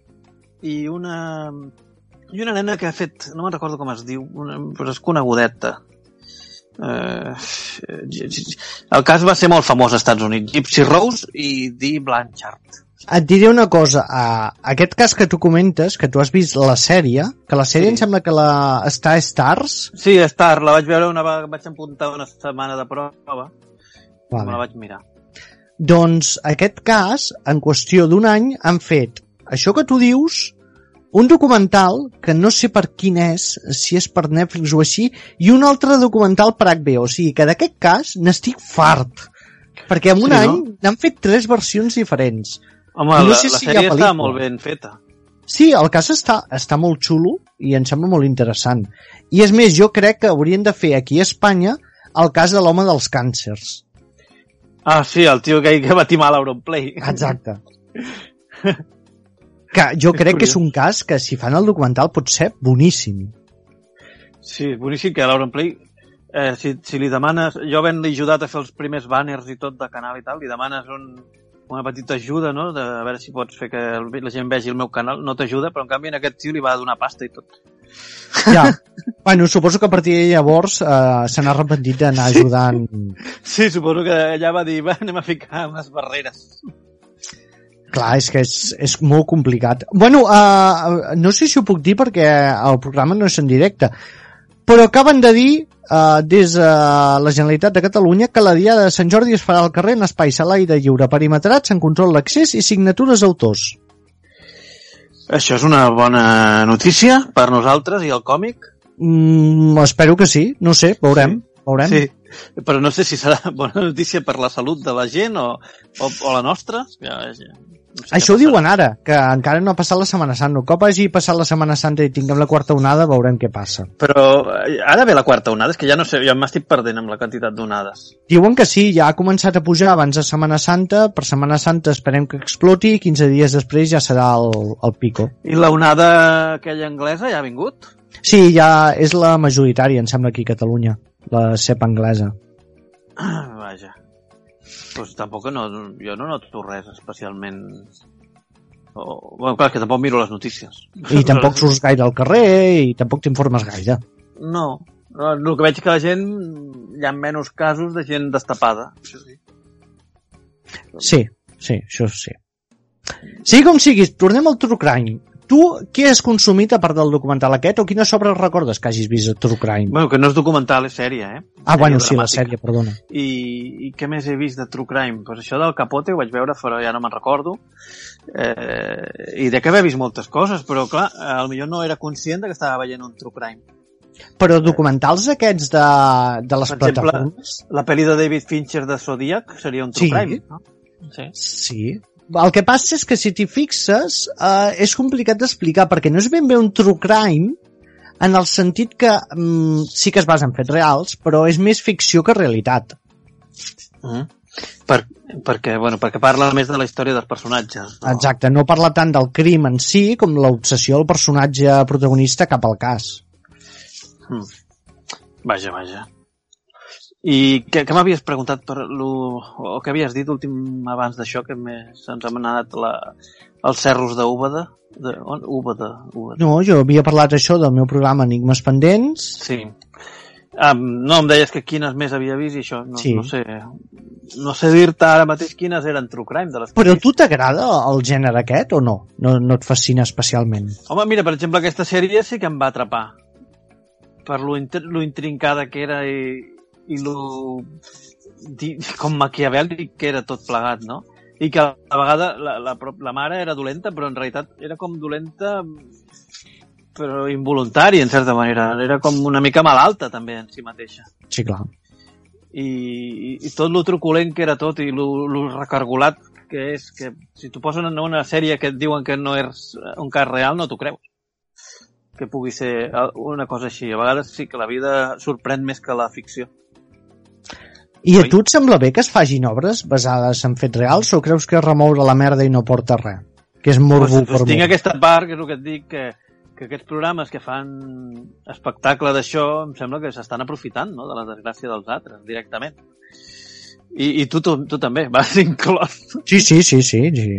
i una, i una nena que ha fet, no me'n recordo com es diu, una, però és conegudeta. Eh, el cas va ser molt famós als Estats Units. Gypsy Rose i Dee Blanchard. Et diré una cosa, a aquest cas que tu comentes, que tu has vist la sèrie, que la sèrie Sí. em sembla que la està a Stars, Sí, Star, la vaig veure una vegada, vaig apuntar una setmana de prova, vale. me la vaig mirar. doncs aquest cas, en qüestió d'un any, han fet això que tu dius, un documental, que no sé per quin és, si és per Netflix o així, i un altre documental per HBO, o sigui que d'aquest cas n'estic fart, perquè en un Sí, any no? n'han fet tres versions diferents. Home, No la, sé la si hi ha sèrie està molt ben feta. Sí, el cas està, està molt xulo i em sembla molt interessant. I és més, jo crec que haurien de fer aquí a Espanya el cas de l'home dels càncers. Ah, sí, el tio aquell que va timar l'Auronplay. Exacte. [laughs] Que jo crec que és un cas que si fan el documental pot ser boníssim. Sí, boníssim que l'Auronplay, eh, si, si li demanes... Jo havent-li ajudat a fer els primers banners i tot de canal i tal, li demanes un, una petita ajuda, no?, de a veure si pots fer que la gent vegi el meu canal, no t'ajuda, però en canvi en aquest tio li va donar pasta i tot. Ja. bueno, suposo que a partir de llavors eh, se n'ha arrepentit d'anar ajudant... Sí, suposo que ella va dir, va, anem a ficar unes barreres. Clar, és que és, és molt complicat. Bueno, uh, no sé si ho puc dir perquè el programa no és en directe, però acaben de dir uh, des de la Generalitat de Catalunya que la Diada de Sant Jordi es farà al carrer en espais a l'aire lliure, perimetrats, en control d'accés i signatures d'autors. Això és una bona notícia per nosaltres i el còmic. Mm, espero que sí, no sé, veurem. veurem. Sí, però no sé si serà [laughs] bona notícia per la salut de la gent o, o, o la nostra. Ja, ja, Això ho diuen ara, que encara no ha passat la Setmana Santa. Un cop hagi passat la Setmana Santa i tinguem la quarta onada, veurem què passa. Però eh, ara ve la quarta onada, és que ja no sé, ja m'estic perdent amb la quantitat d'onades. Diuen que sí, ja ha començat a pujar abans de Setmana Santa, per Setmana Santa esperem que exploti i 15 dies després ja serà el, el pico. I la onada aquella anglesa ja ha vingut? Sí, ja és la majoritària, em sembla, aquí a Catalunya, la cepa anglesa. Ah, Vaja. Doncs tampoc no, jo no noto res especialment... O, bueno, clar, és que tampoc miro les notícies. I tampoc surts gaire al carrer i tampoc t'informes gaire. No, no, el que veig que la gent hi ha menys casos de gent destapada. Sí. Sí, sí, això sí. Sí, com siguis, tornem al True Crime. Tu, què has consumit a part del documental aquest o quines obres recordes que hagis vist a True Crime? Bueno, que no és documental, és sèrie, eh? ah, bueno, sí, la sèrie, perdona. I, I què més he vist de True Crime? Pues això del Capote ho vaig veure, però ja no me'n recordo. Eh, I de que haver vist moltes coses, però clar, a millor no era conscient de que estava veient un True Crime. Però documentals aquests de, de les Per exemple, plataformes... La pel·li de David Fincher de Zodiac seria un True Sí. Crime, no? Sí. Sí. El que passa és que si t'hi fixes eh, és complicat d'explicar perquè no és ben bé un true crime en el sentit que mm, sí que es basa en fets reals però és més ficció que realitat. Mm. Per, perquè, bueno, perquè parla més de la història dels personatges. No? Exacte, no parla tant del crim en si com l'obsessió del personatge protagonista cap al cas. Mm. Vaja, vaja. I què, què m'havies preguntat per lo, o què havies dit últim abans d'això que més ens hem anat la, els cerros d'Úbeda? De, on? Úbeda, Úbeda. No, jo havia parlat això del meu programa Enigmes Pendents. Sí. Um, no, em deies que quines més havia vist i això, no, Sí. no sé. No sé dir-te ara mateix quines eren True Crime de les Però tu t'agrada el gènere aquest o no? no? No et fascina especialment? Home, mira, per exemple, aquesta sèrie sí que em va atrapar. Per lo, lo intrincada que era i, i lo... Com maquiavèlic que era tot plegat, no? I que a la vegada la, la, la mare era dolenta, però en realitat era com dolenta però involuntari, en certa manera. Era com una mica malalta, també, en si mateixa. Sí, clar. I, i, i tot lo truculent que era tot i lo, lo recargolat que és que si t'ho posen en una sèrie que et diuen que no és un cas real, no t'ho creus que pugui ser una cosa així. A vegades sí que la vida sorprèn més que la ficció. I a tu et sembla bé que es fagin obres basades en fets reals o creus que remoure la merda i no porta res? Que és morbo Pues, per pues tinc aquesta part, que és el que et dic, que, que aquests programes que fan espectacle d'això em sembla que s'estan aprofitant no? de la desgràcia dels altres, directament. I, i tu, tu, tu també, [laughs] vas inclòs. Sí, sí, sí, sí, sí.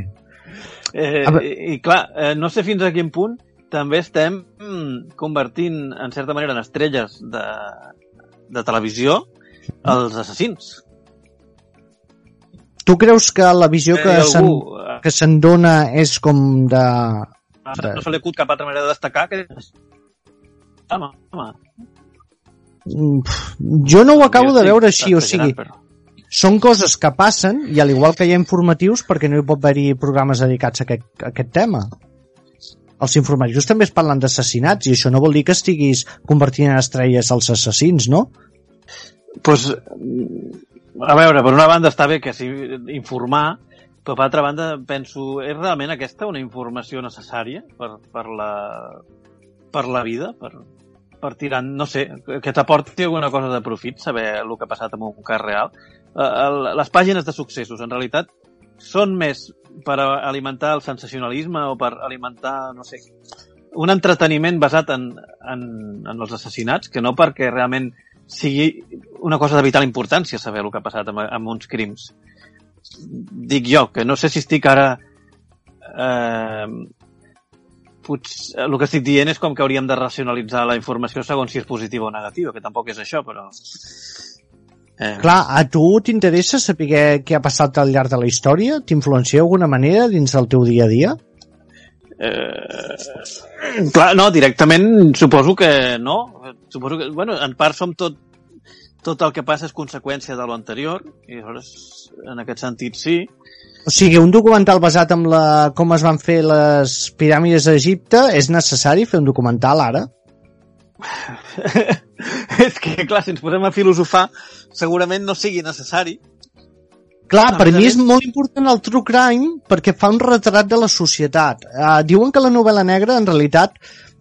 Eh, veure- i, I clar, eh, no sé fins a quin punt també estem mm, convertint, en certa manera, en estrelles de, de televisió els assassins. Tu creus que la visió que Eh, algú, eh, que se'n dona és com de... no se li acut cap altra manera de destacar que... Home, home. Mm, Jo no ho acabo de veure així, o sigui, Però... són coses que passen i al igual que hi ha informatius perquè no hi pot haver-hi programes dedicats a aquest, a aquest tema. Els informatius també es parlen d'assassinats i això no vol dir que estiguis convertint en estrelles els assassins, no? Pues, mm, a veure, per una banda està bé que sí, informar, però per altra banda penso, és realment aquesta una informació necessària per, per, la, per la vida, per, per tirar, no sé, que t'aporti alguna cosa de profit, saber el que ha passat amb un cas real. Eh, Les pàgines de successos, en realitat, són més per alimentar el sensacionalisme o per alimentar, no sé, un entreteniment basat en, en, en els assassinats que no perquè realment sigui una cosa de vital importància saber el que ha passat amb, amb uns crims. Dic jo, que no sé si estic ara... Eh, potser, el que estic dient és com que hauríem de racionalitzar la informació segons si és positiva o negativa, que tampoc és això, però... Eh, Clar, a tu t'interessa saber què ha passat al llarg de la història? T'influencia d'alguna manera dins del teu dia a dia? Eh, clar, no, directament suposo que no. Suposo que, bueno, en part som tot, tot el que passa és conseqüència de lo anterior, i aleshores, en aquest sentit, sí. O sigui, un documental basat en la, com es van fer les piràmides d'Egipte, és necessari fer un documental ara? [laughs] és que, clar, si ens posem a filosofar, segurament no sigui necessari. Clar, per mi és molt important el true crime perquè fa un retrat de la societat. Uh, diuen que la novel·la negra, en realitat,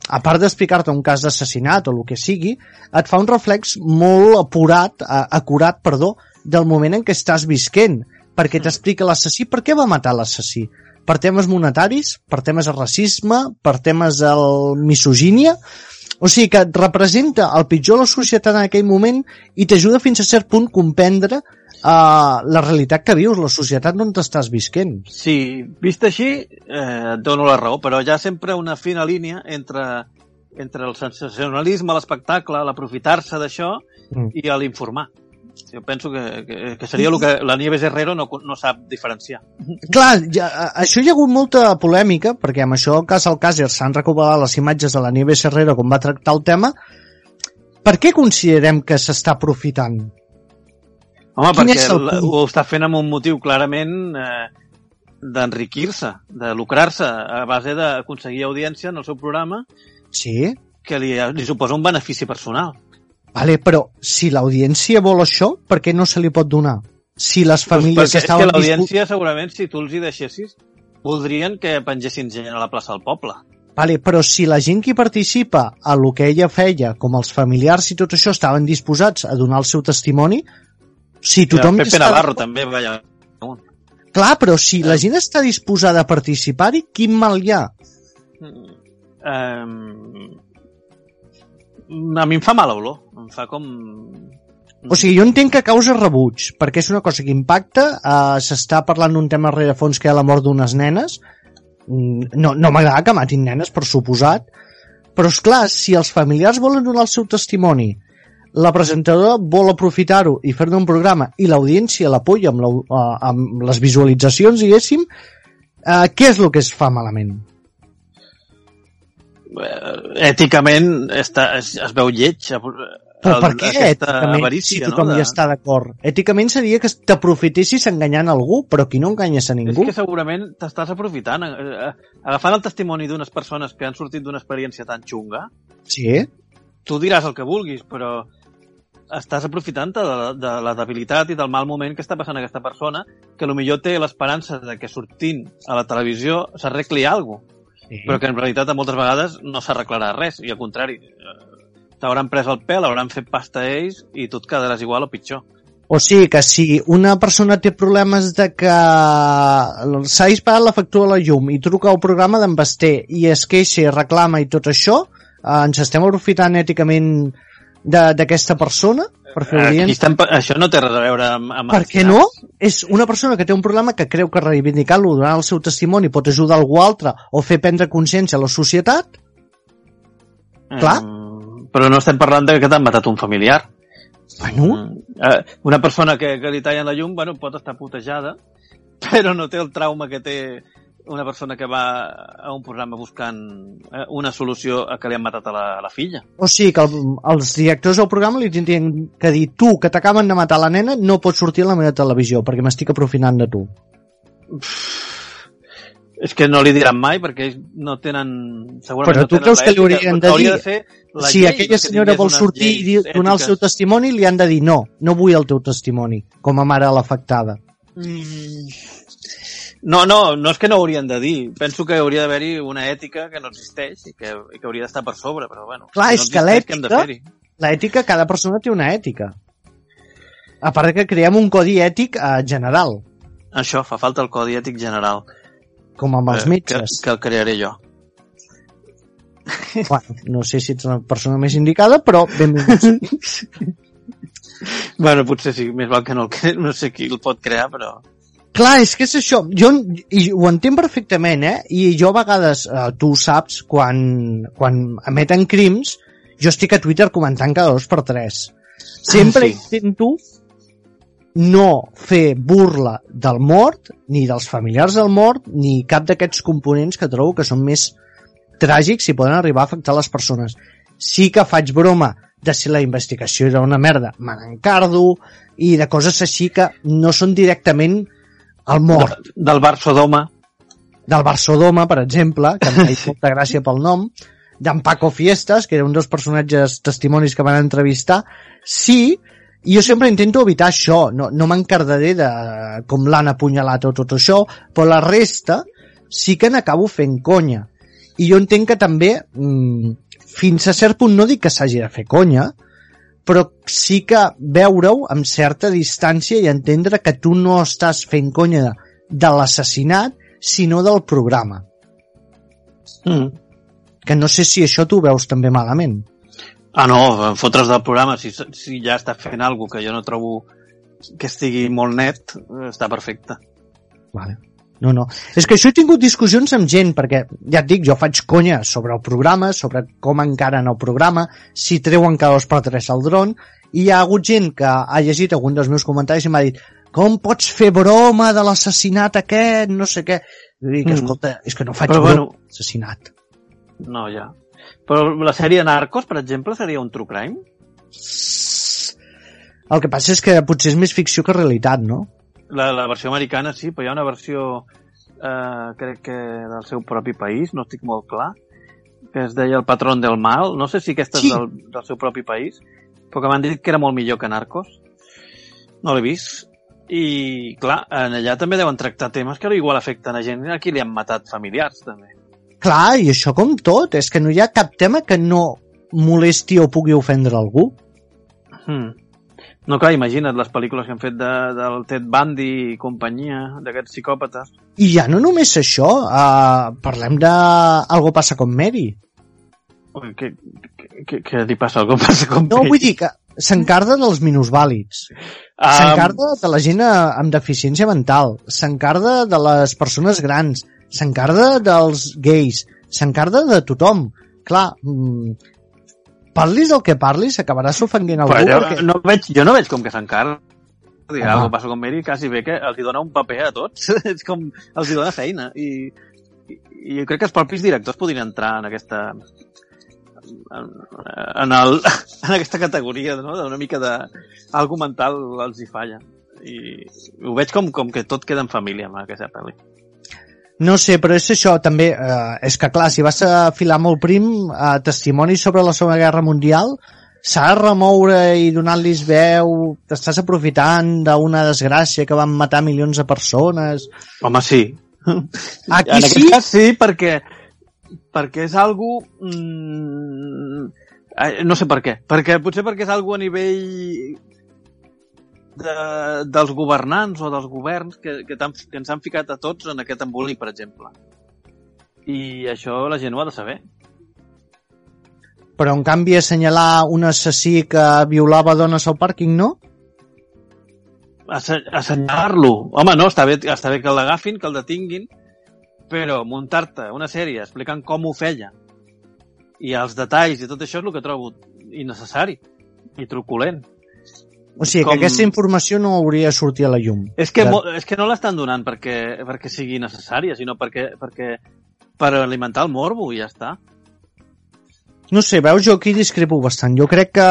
a part d'explicar-te un cas d'assassinat o el que sigui, et fa un reflex molt apurat, uh, acurat, perdó, del moment en què estàs visquent, perquè t'explica l'assassí per què va matar l'assassí. Per temes monetaris, per temes de racisme, per temes de misogínia, o sigui que et representa el pitjor de la societat en aquell moment i t'ajuda fins a cert punt comprendre uh, la realitat que vius, la societat on t'estàs visquent. Sí, vist així, eh, et dono la raó, però hi ha sempre una fina línia entre, entre el sensacionalisme, l'espectacle, l'aprofitar-se d'això Mm. i l'informar. Jo penso que, que, que seria el que la Nieves Herrero no, no sap diferenciar. Clar, ja, això hi ha hagut molta polèmica, perquè amb això cas al Càcer s'han recuperat les imatges de la Nieves Herrero com va tractar el tema. Per què considerem que s'està aprofitant? Home, Quin perquè el ho està fent amb un motiu clarament eh, d'enriquir-se, de lucrar-se a base d'aconseguir audiència en el seu programa Sí, que li, li suposa un benefici personal. Vale, però si l'audiència vol això, per què no se li pot donar? Si les famílies Doncs perquè és que estaven... l'audiència, segurament, si tu els hi deixessis, voldrien que pengessin gent a la plaça del poble. Vale, però si la gent que participa a lo que ella feia, com els familiars i tot això, estaven disposats a donar el seu testimoni, si tothom... Pepe està- Navarro també, vaja. Clar, però si la gent està disposada a participar-hi, quin mal hi ha? Um, a mi em fa mala olor. Em fa com... O sigui, jo entenc que causa rebuig, perquè és una cosa que impacta, uh, s'està parlant d'un tema rerefons que hi ha la mort d'unes nenes, Mm, no, no m'agrada que matin nenes, per suposat, però és clar, si els familiars volen donar el seu testimoni, la presentadora vol aprofitar-ho i fer-ne un programa i l'audiència l'apoya amb, la, uh, amb les visualitzacions, diguéssim, uh, què és el que es fa malament? eh, èticament està, es, es veu lleig. Però el- per què èticament, avarícia, si tothom no? hi està d'acord? Èticament seria que t'aprofitessis enganyant algú, però qui no enganyes a És ningú? que segurament t'estàs aprofitant. eh, eh, Agafant el testimoni d'unes persones que han sortit d'una experiència tan xunga, Sí, tu diràs el que vulguis, però estàs aprofitant de, la- de la debilitat i del mal moment que està passant aquesta persona, que millor té l'esperança de que sortint a la televisió s'arregli alguna cosa, sí. però que en realitat moltes vegades no s'arreglarà res, i al contrari, eh, t'hauran pres el pèl, hauran fet pasta ells i tu et quedaràs igual o pitjor. O sigui que si una persona té problemes de que s'ha disparat la factura de la llum i truca al programa d'en Basté i es queixa i reclama i tot això, eh, ens estem aprofitant èticament de- d'aquesta persona per fer Aquí audiència? estem, això no té res a veure amb... amb Per què no? És una persona que té un problema que creu que reivindicar-lo, donar el seu testimoni, pot ajudar algú altre o fer prendre consciència a la societat? Clar. Mm, però no estem parlant de que t'han matat un familiar. Bueno, Mm, eh, una persona que, que li tallen la llum, bueno, pot estar putejada, [laughs] però no té el trauma que té una persona que va a un programa buscant eh, una solució a que li han matat a la, a la filla. O sigui que el, els directors del programa li tindrien que dir tu, que t'acaben de matar la nena, no pots sortir a la meva televisió perquè m'estic aprofitant de tu. És que no li diran mai perquè ells no tenen... Segurament Però no tu tenen creus que li haurien de dir- de ser la si llei aquella que senyora vol sortir i donar el seu ètiques. testimoni, li han de dir no, no vull el teu testimoni, com a mare de l'afectada. Mm. No, no, no és que no haurien de dir. Penso que hauria d'haver-hi una ètica que no existeix i que, i que hauria d'estar per sobre, però bueno. Clar, si és no que l'ètica-? L'ètica, cada persona té una ètica. A part que creem un codi ètic eh, general. Això, fa falta el codi ètic general. Com amb els eh, metges. Que, que el crearé jo. Bueno, no sé si ets la persona més indicada, però benvinguts. [laughs] Bueno, potser sí, més val que no el cre... no sé qui el pot crear, però... Clar, és que és això. Jo i ho entenc perfectament, eh? I jo a vegades, eh, tu ho saps, quan, quan emeten crims, jo estic a Twitter comentant cada dos per tres. Sempre Ah, sí. intento no fer burla del mort, ni dels familiars del mort, ni cap d'aquests components que trobo que són més tràgics i poden arribar a afectar les persones. Sí que faig broma de si la investigació era una merda, me n'encardo, i de coses així que no són directament el mort De, del Bar Sodoma. del Barsodoma, per exemple, que em feia molta gràcia pel nom, d'en Paco Fiestas, que era un dels personatges testimonis que van entrevistar, sí, i jo sempre intento evitar això, no, no m'encardaré de com l'han apunyalat o tot això, però la resta sí que n'acabo fent conya. I jo entenc que també, mm, fins a cert punt no dic que s'hagi de fer conya, però sí que veure-ho amb certa distància i entendre que tu no estàs fent conya de, de l'assassinat, sinó del programa. Mm. Que no sé si això tu ho veus també malament. Ah, no, en fotre's del programa, si, si ja està fent alguna que jo no trobo que estigui molt net, està perfecte. Vale. No, no. És que això he tingut discussions amb gent, perquè, ja et dic, jo faig conya sobre el programa, sobre com encaren el programa, si treuen cada dos per tres el dron, i hi ha hagut gent que ha llegit algun dels meus comentaris i m'ha dit com pots fer broma de l'assassinat aquest, no sé què. I dic, Mm. escolta, és que no faig Però, broma bueno. No, ja. Però la sèrie Narcos, per exemple, seria un true crime? El que passa és que potser és més ficció que realitat, no? La, la versió americana sí, però hi ha una versió, eh, crec que del seu propi país, no estic molt clar, que es deia El patrón del mal. No sé si aquesta Sí. és del, del seu propi país, però que m'han dit que era molt millor que Narcos. No l'he vist. I, clar, en allà també deuen tractar temes que igual afecten a gent a qui li han matat familiars, també. Clar, i això com tot, és que no hi ha cap tema que no molesti o pugui ofendre algú. Hmm. No, clar, imagina't les pel·lícules que han fet de, del Ted Bundy i companyia, d'aquests psicòpates. I ja no només això, uh, parlem de Algo passa con Mary. Què, què, què, li passa? Algú passa com No, vull dir que s'encarda dels minusvàlids, Ah, s'encarda de la gent amb deficiència mental, s'encarda de les persones grans, s'encarda dels gais, s'encarda de tothom. Clar, mm, parlis del que parlis, acabaràs ofenguent algú. Però jo, perquè... no veig, jo no veig com que s'encarga. Dir, Home. algo passa com Mary, quasi bé que els hi dona un paper a tots. [laughs] és com, els hi dona feina. I, i, i jo crec que els propis directors podrien entrar en aquesta en, en, el, [laughs] en aquesta categoria, no? d'una mica de algo mental els hi falla. I ho veig com, com que tot queda en família amb aquesta pel·li. No sé, però és això també, eh, és que clar, si vas a filar molt prim eh, testimonis sobre la Segona Guerra Mundial, s'ha de remoure i donar-los veu, t'estàs aprofitant d'una desgràcia que van matar milions de persones. Home, sí. Aquí en sí? cas sí, perquè, perquè és algo... Mm, eh, no sé per què. Perquè, potser perquè és algo a nivell de, dels governants o dels governs que, que, t'han- que ens han ficat a tots en aquest embolic, per exemple. I això la gent ho ha de saber. Però en canvi assenyalar un assassí que violava dones al pàrquing, no? Assenyalar-lo. Home, no, està bé, està bé que l'agafin, que el detinguin, però muntar-te una sèrie explicant com ho feia i els detalls i tot això és el que trobo innecessari i truculent. O sigui, Com- que aquesta informació no hauria de sortir a la llum. És que, Ja. és que no l'estan donant perquè, perquè sigui necessària, sinó perquè, perquè per alimentar el morbo i ja està. No sé, veus, jo aquí discrepo bastant. Jo crec que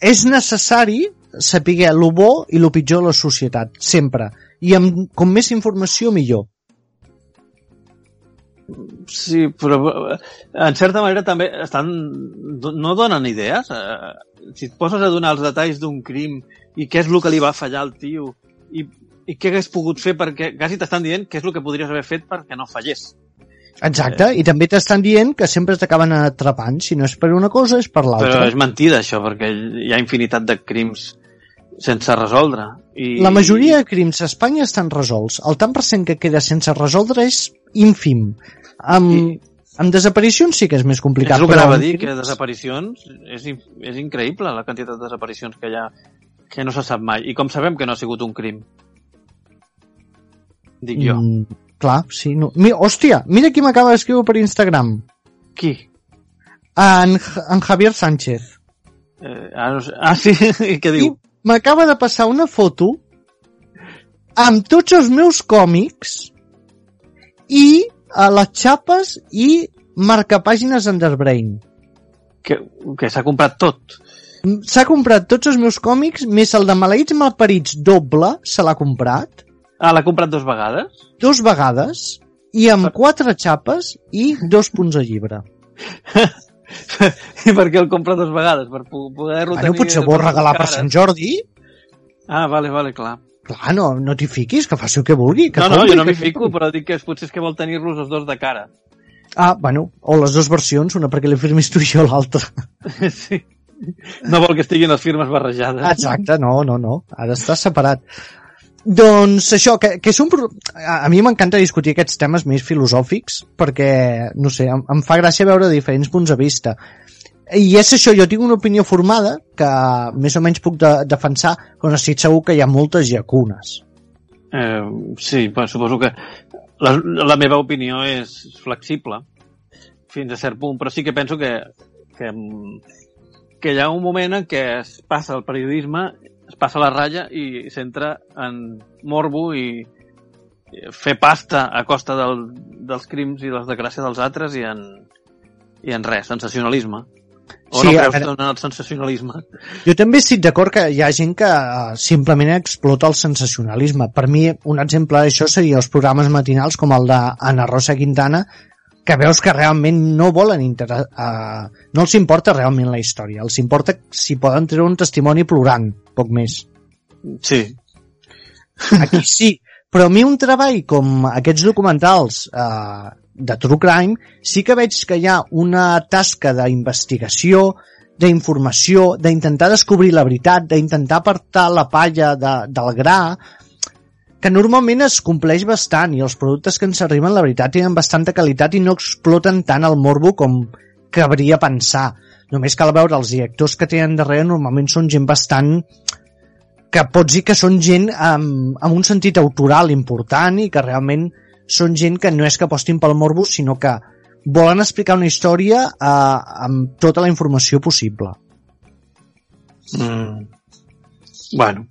és necessari saber el bo i el pitjor de la societat, sempre. I amb, com més informació, millor. Sí, però eh, en certa manera també estan, no donen idees. Eh, si et poses a donar els detalls d'un crim i què és el que li va fallar al tio i, i què hagués pogut fer perquè quasi t'estan dient què és el que podries haver fet perquè no fallés. Exacte, i també t'estan dient que sempre t'acaben atrapant. Si no és per una cosa, és per Però l'altra. és mentida això, perquè hi ha infinitat de crims sense resoldre. I, La majoria de crims a Espanya estan resolts. El tant per cent que queda sense resoldre és ínfim. Amb, I- amb desaparicions sí que és més És complicat. el que anava a dir, que desaparicions és, és increïble la quantitat de desaparicions que hi ha que no se sap mai. I com sabem que no ha sigut un crim? Dic jo. Mm, clar, sí. No. Mi, hòstia, mira qui m'acaba d'escriure per Instagram. Qui? En, en Javier Sánchez. Eh, ah, no sé. ah, sí? I [laughs] què diu? m'acaba de passar una foto amb tots els meus còmics i a les xapes i marcapàgines Underbrain. Que, que s'ha comprat tot. S'ha comprat tots els meus còmics, més el de Maleïts Malparits doble, se l'ha comprat, Ah, l'ha comprat dos vegades? dos vegades, i amb quatre xapes i dos punts de llibre. [laughs] I per què el compra dos vegades? Per po- poder-lo Bueno, tenir... potser vol regalar per Sant Jordi? Ah, vale, vale, clar. Clar, no, no t'hi fiquis, que faci el que vulgui. Que no, no, jo no m'hi fico, però dic que és, potser és que vol tenir-los els dos de cara. Ah, bueno, o les dues versions, una perquè li firmis tu i jo l'altra. [laughs] sí. No vol que estiguin les firmes barrejades. Exacte, no, no, no, ha d'estar separat. Doncs això, que, que és un... a mi m'encanta discutir aquests temes més filosòfics perquè, no sé, em, em fa gràcia veure diferents punts de vista. I és això, jo tinc una opinió formada que més o menys puc de, defensar, però estic segur que hi ha moltes llacunes. Eh, sí, però suposo que la, la meva opinió és flexible fins a cert punt, però sí que penso que, que, que hi ha un moment en què es passa el periodisme, es passa la ratlla i s'entra en morbo i fer pasta a costa del, dels crims i les desgràcies dels altres i en, i en res, sensacionalisme. O Sí, no creus veure- en el sensacionalisme? Jo també estic d'acord que hi ha gent que eh, simplement explota el sensacionalisme. Per mi, un exemple d'això seria els programes matinals com el d'Anna Rosa Quintana, que veus que realment no volen inter... Uh, no els importa realment la història, els importa si poden treure un testimoni plorant, poc més. Sí, Aquí sí, però a mi un treball com aquests documentals eh, de True Crime sí que veig que hi ha una tasca d'investigació, d'informació, d'intentar descobrir la veritat, d'intentar apartar la palla de, del gra, que normalment es compleix bastant i els productes que ens arriben, la veritat, tenen bastanta qualitat i no exploten tant el morbo com cabria pensar. Només cal veure els directors que tenen darrere, normalment són gent bastant que pots dir que són gent amb, amb un sentit autoral important i que realment són gent que no és que apostin pel morbo, sinó que volen explicar una història eh, amb tota la informació possible. Mm. Bueno.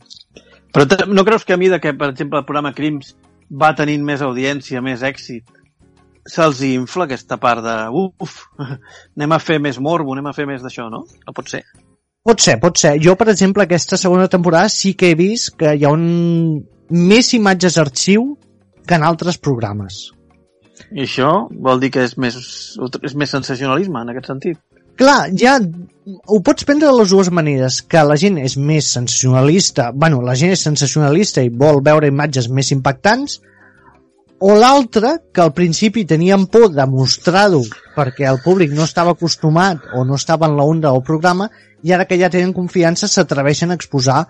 Però no creus que a mida que, per exemple, el programa Crims va tenint més audiència, més èxit, se'ls infla aquesta part de uf, [laughs] anem a fer més morbo, anem a fer més d'això, no? No pot ser. Pot ser, pot ser. Jo, per exemple, aquesta segona temporada sí que he vist que hi ha un... més imatges arxiu que en altres programes. I això vol dir que és més, és més sensacionalisme, en aquest sentit. Clar, ja ho pots prendre de les dues maneres, que la gent és més sensacionalista, bueno, la gent és sensacionalista i vol veure imatges més impactants, o l'altra, que al principi tenien por de mostrar-ho perquè el públic no estava acostumat o no estava en la onda del programa, i ara que ja tenen confiança s'atreveixen a exposar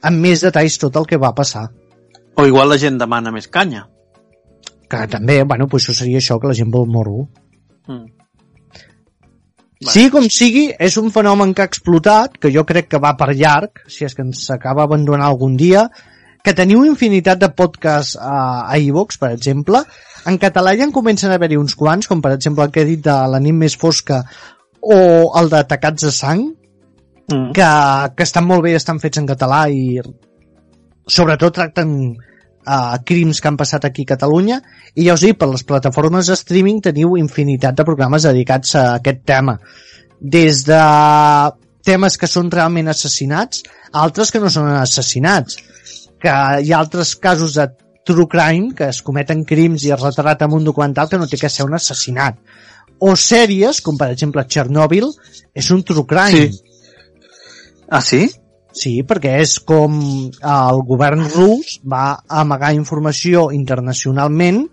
amb més detalls tot el que va passar. O igual la gent demana més canya. Que també, bueno, pues això seria això, que la gent vol morro. Mm. Sí com sigui, és un fenomen que ha explotat, que jo crec que va per llarg, si és que ens acaba abandonant algun dia, que teniu infinitat de podcasts a, a iVox, per exemple. En català ja en comencen a haver-hi uns quants, com per exemple el que he dit de La nit més fosca o el de Tacats de sang, Mm. que, que estan molt bé i estan fets en català i sobretot tracten uh, crims que han passat aquí a Catalunya. I ja us dic, per les plataformes de streaming teniu infinitat de programes dedicats a aquest tema. Des de temes que són realment assassinats altres que no són assassinats. Que hi ha altres casos de true crime que es cometen crims i es retrata en un documental que no té que ser un assassinat. O sèries, com per exemple Chernobyl és un true crime. Sí. Ah, sí? Sí, perquè és com el govern rus va amagar informació internacionalment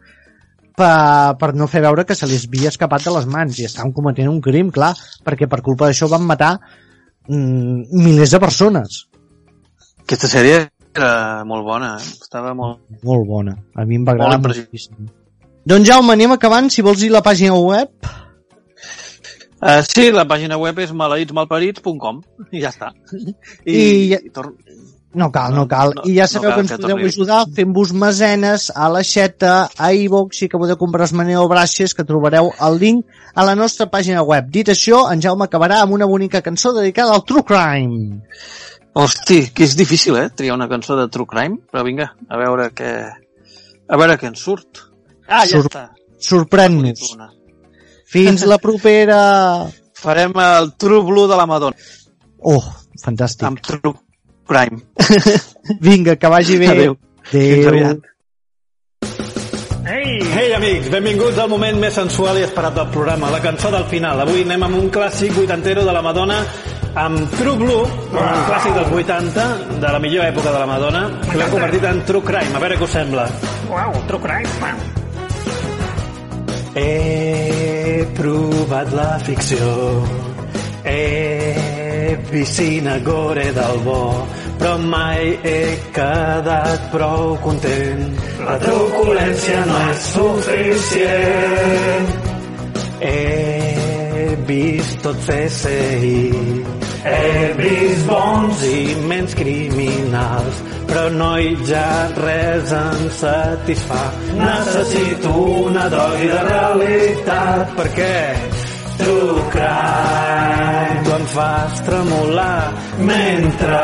per, per no fer veure que se li havia escapat de les mans i estaven cometent un crim, clar, perquè per culpa d'això van matar mm, milers de persones. Aquesta sèrie era molt bona, eh? estava molt... Molt bona. A mi em va agradar moltíssim. Doncs Jaume, anem acabant. Si vols dir la pàgina web... Uh, sí, la pàgina web és maleïtsmalparits.com i ja està. I, I i tor... No cal, no cal. No, I ja no sabeu cal que ens que podeu ajudar fent-vos mesenes a la xeta, a iVox i que podeu comprar els Maneo Bràcies que trobareu el link a la nostra pàgina web. Dit això, en Jaume acabarà amb una bonica cançó dedicada al True Crime. Hosti, que és difícil, eh? Triar una cançó de True Crime, però vinga, a veure què... A veure què ens surt. Ah, ja Surt. està. Sorprèn-nos. Fins la propera... Farem el True Blue de la Madonna, Oh, fantàstic. amb True Crime. [laughs] Vinga, que vagi bé. Adéu. Fins aviat. Hey amics, benvinguts al moment més sensual i esperat del programa, la cançó del final. Avui anem amb un clàssic vuitantero de la Madonna amb True Blue, un clàssic dels 80, de la millor època de la Madonna, que l'hem convertit en True Crime. A veure què us sembla. Uau, True Crime. Provat la ficció, he vist cinegore del bo, però mai he quedat prou content. La truculència no és suficient. He vist tot CSI, he vist bons i menys criminals, però no hi ja res em satisfà. Necessito una dosi de realitat, perquè True crime, tu em fas tremolar mentre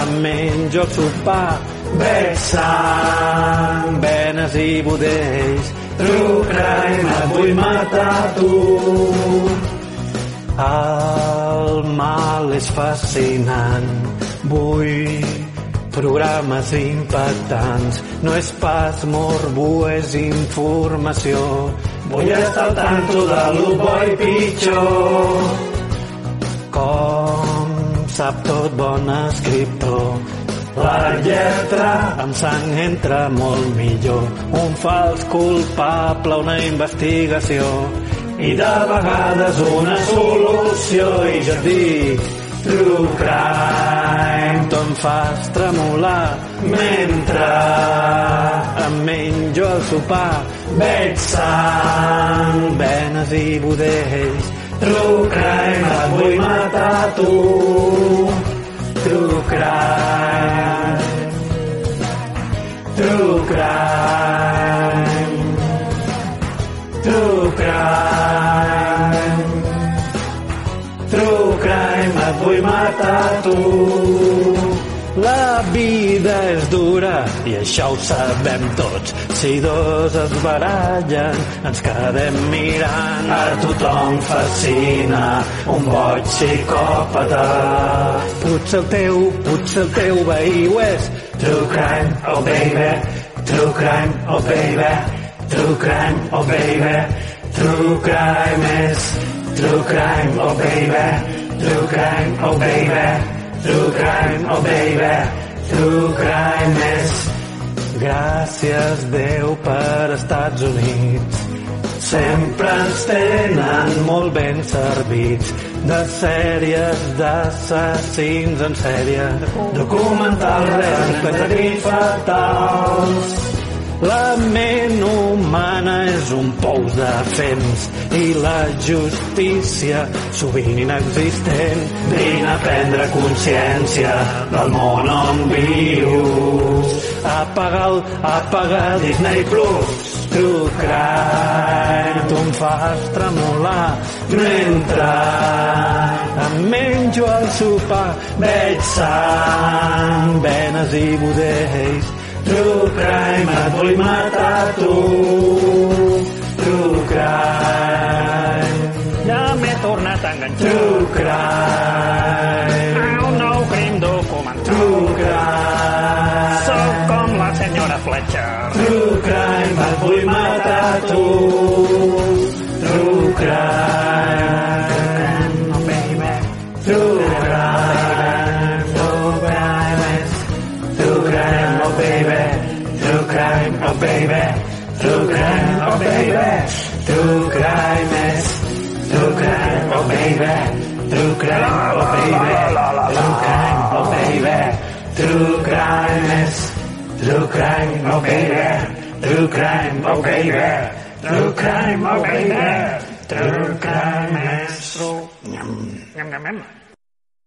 em menjo el sopar. Veig sang, venes i budells. True crime, et vull matar tu. El mal és fascinant. Vull programes impactants. No és pas morbo, és informació. Vull estar al tanto de lo bo i pitjor. Com sap tot bon escriptor. La lletra amb sang entra molt millor. Un fals culpable, una investigació. I de vegades una solució. I jo et dic, True crime, tu em fas tremolar mentre em menjo el sopar. Veig sang, venes i budells. True crime, et vull matar tu. True crime. True crime. Matar tu. La vida és dura i això ho sabem tots. Si dos es barallen, ens quedem mirant. A tothom fascina un boig psicòpata. Potser el teu, potser el teu veí ho és. True crime, oh baby. True crime, oh baby. True crime, oh baby. True crime is True crime, oh baby. True crime, oh baby. True crime, oh baby. True crime Gràcies, Déu, per Estats Units. Sempre ens tenen molt ben servits de sèries d'assassins en sèrie, documentals crims fatals. La ment humana és un pous de fems i la justícia sovint inexistent. Vine a prendre consciència del món on vius. Apaga, el, apaga Disney Plus. True crime, tu em fas tremolar mentre em menjo el sopar. Veig sang, venes i budells True crime, et vull matar tu. True crime. Ja m'he tornat a enganxar True crime. a un nou crim documental. True crime. Sóc com la senyora Fletcher. True crime, et vull matar tu. Baby. True crime, oh baby. True crime, oh baby. True crime. True crime, oh baby. True crime, oh baby. True crime, oh baby. True crime és... Nyam, nyam, nyam.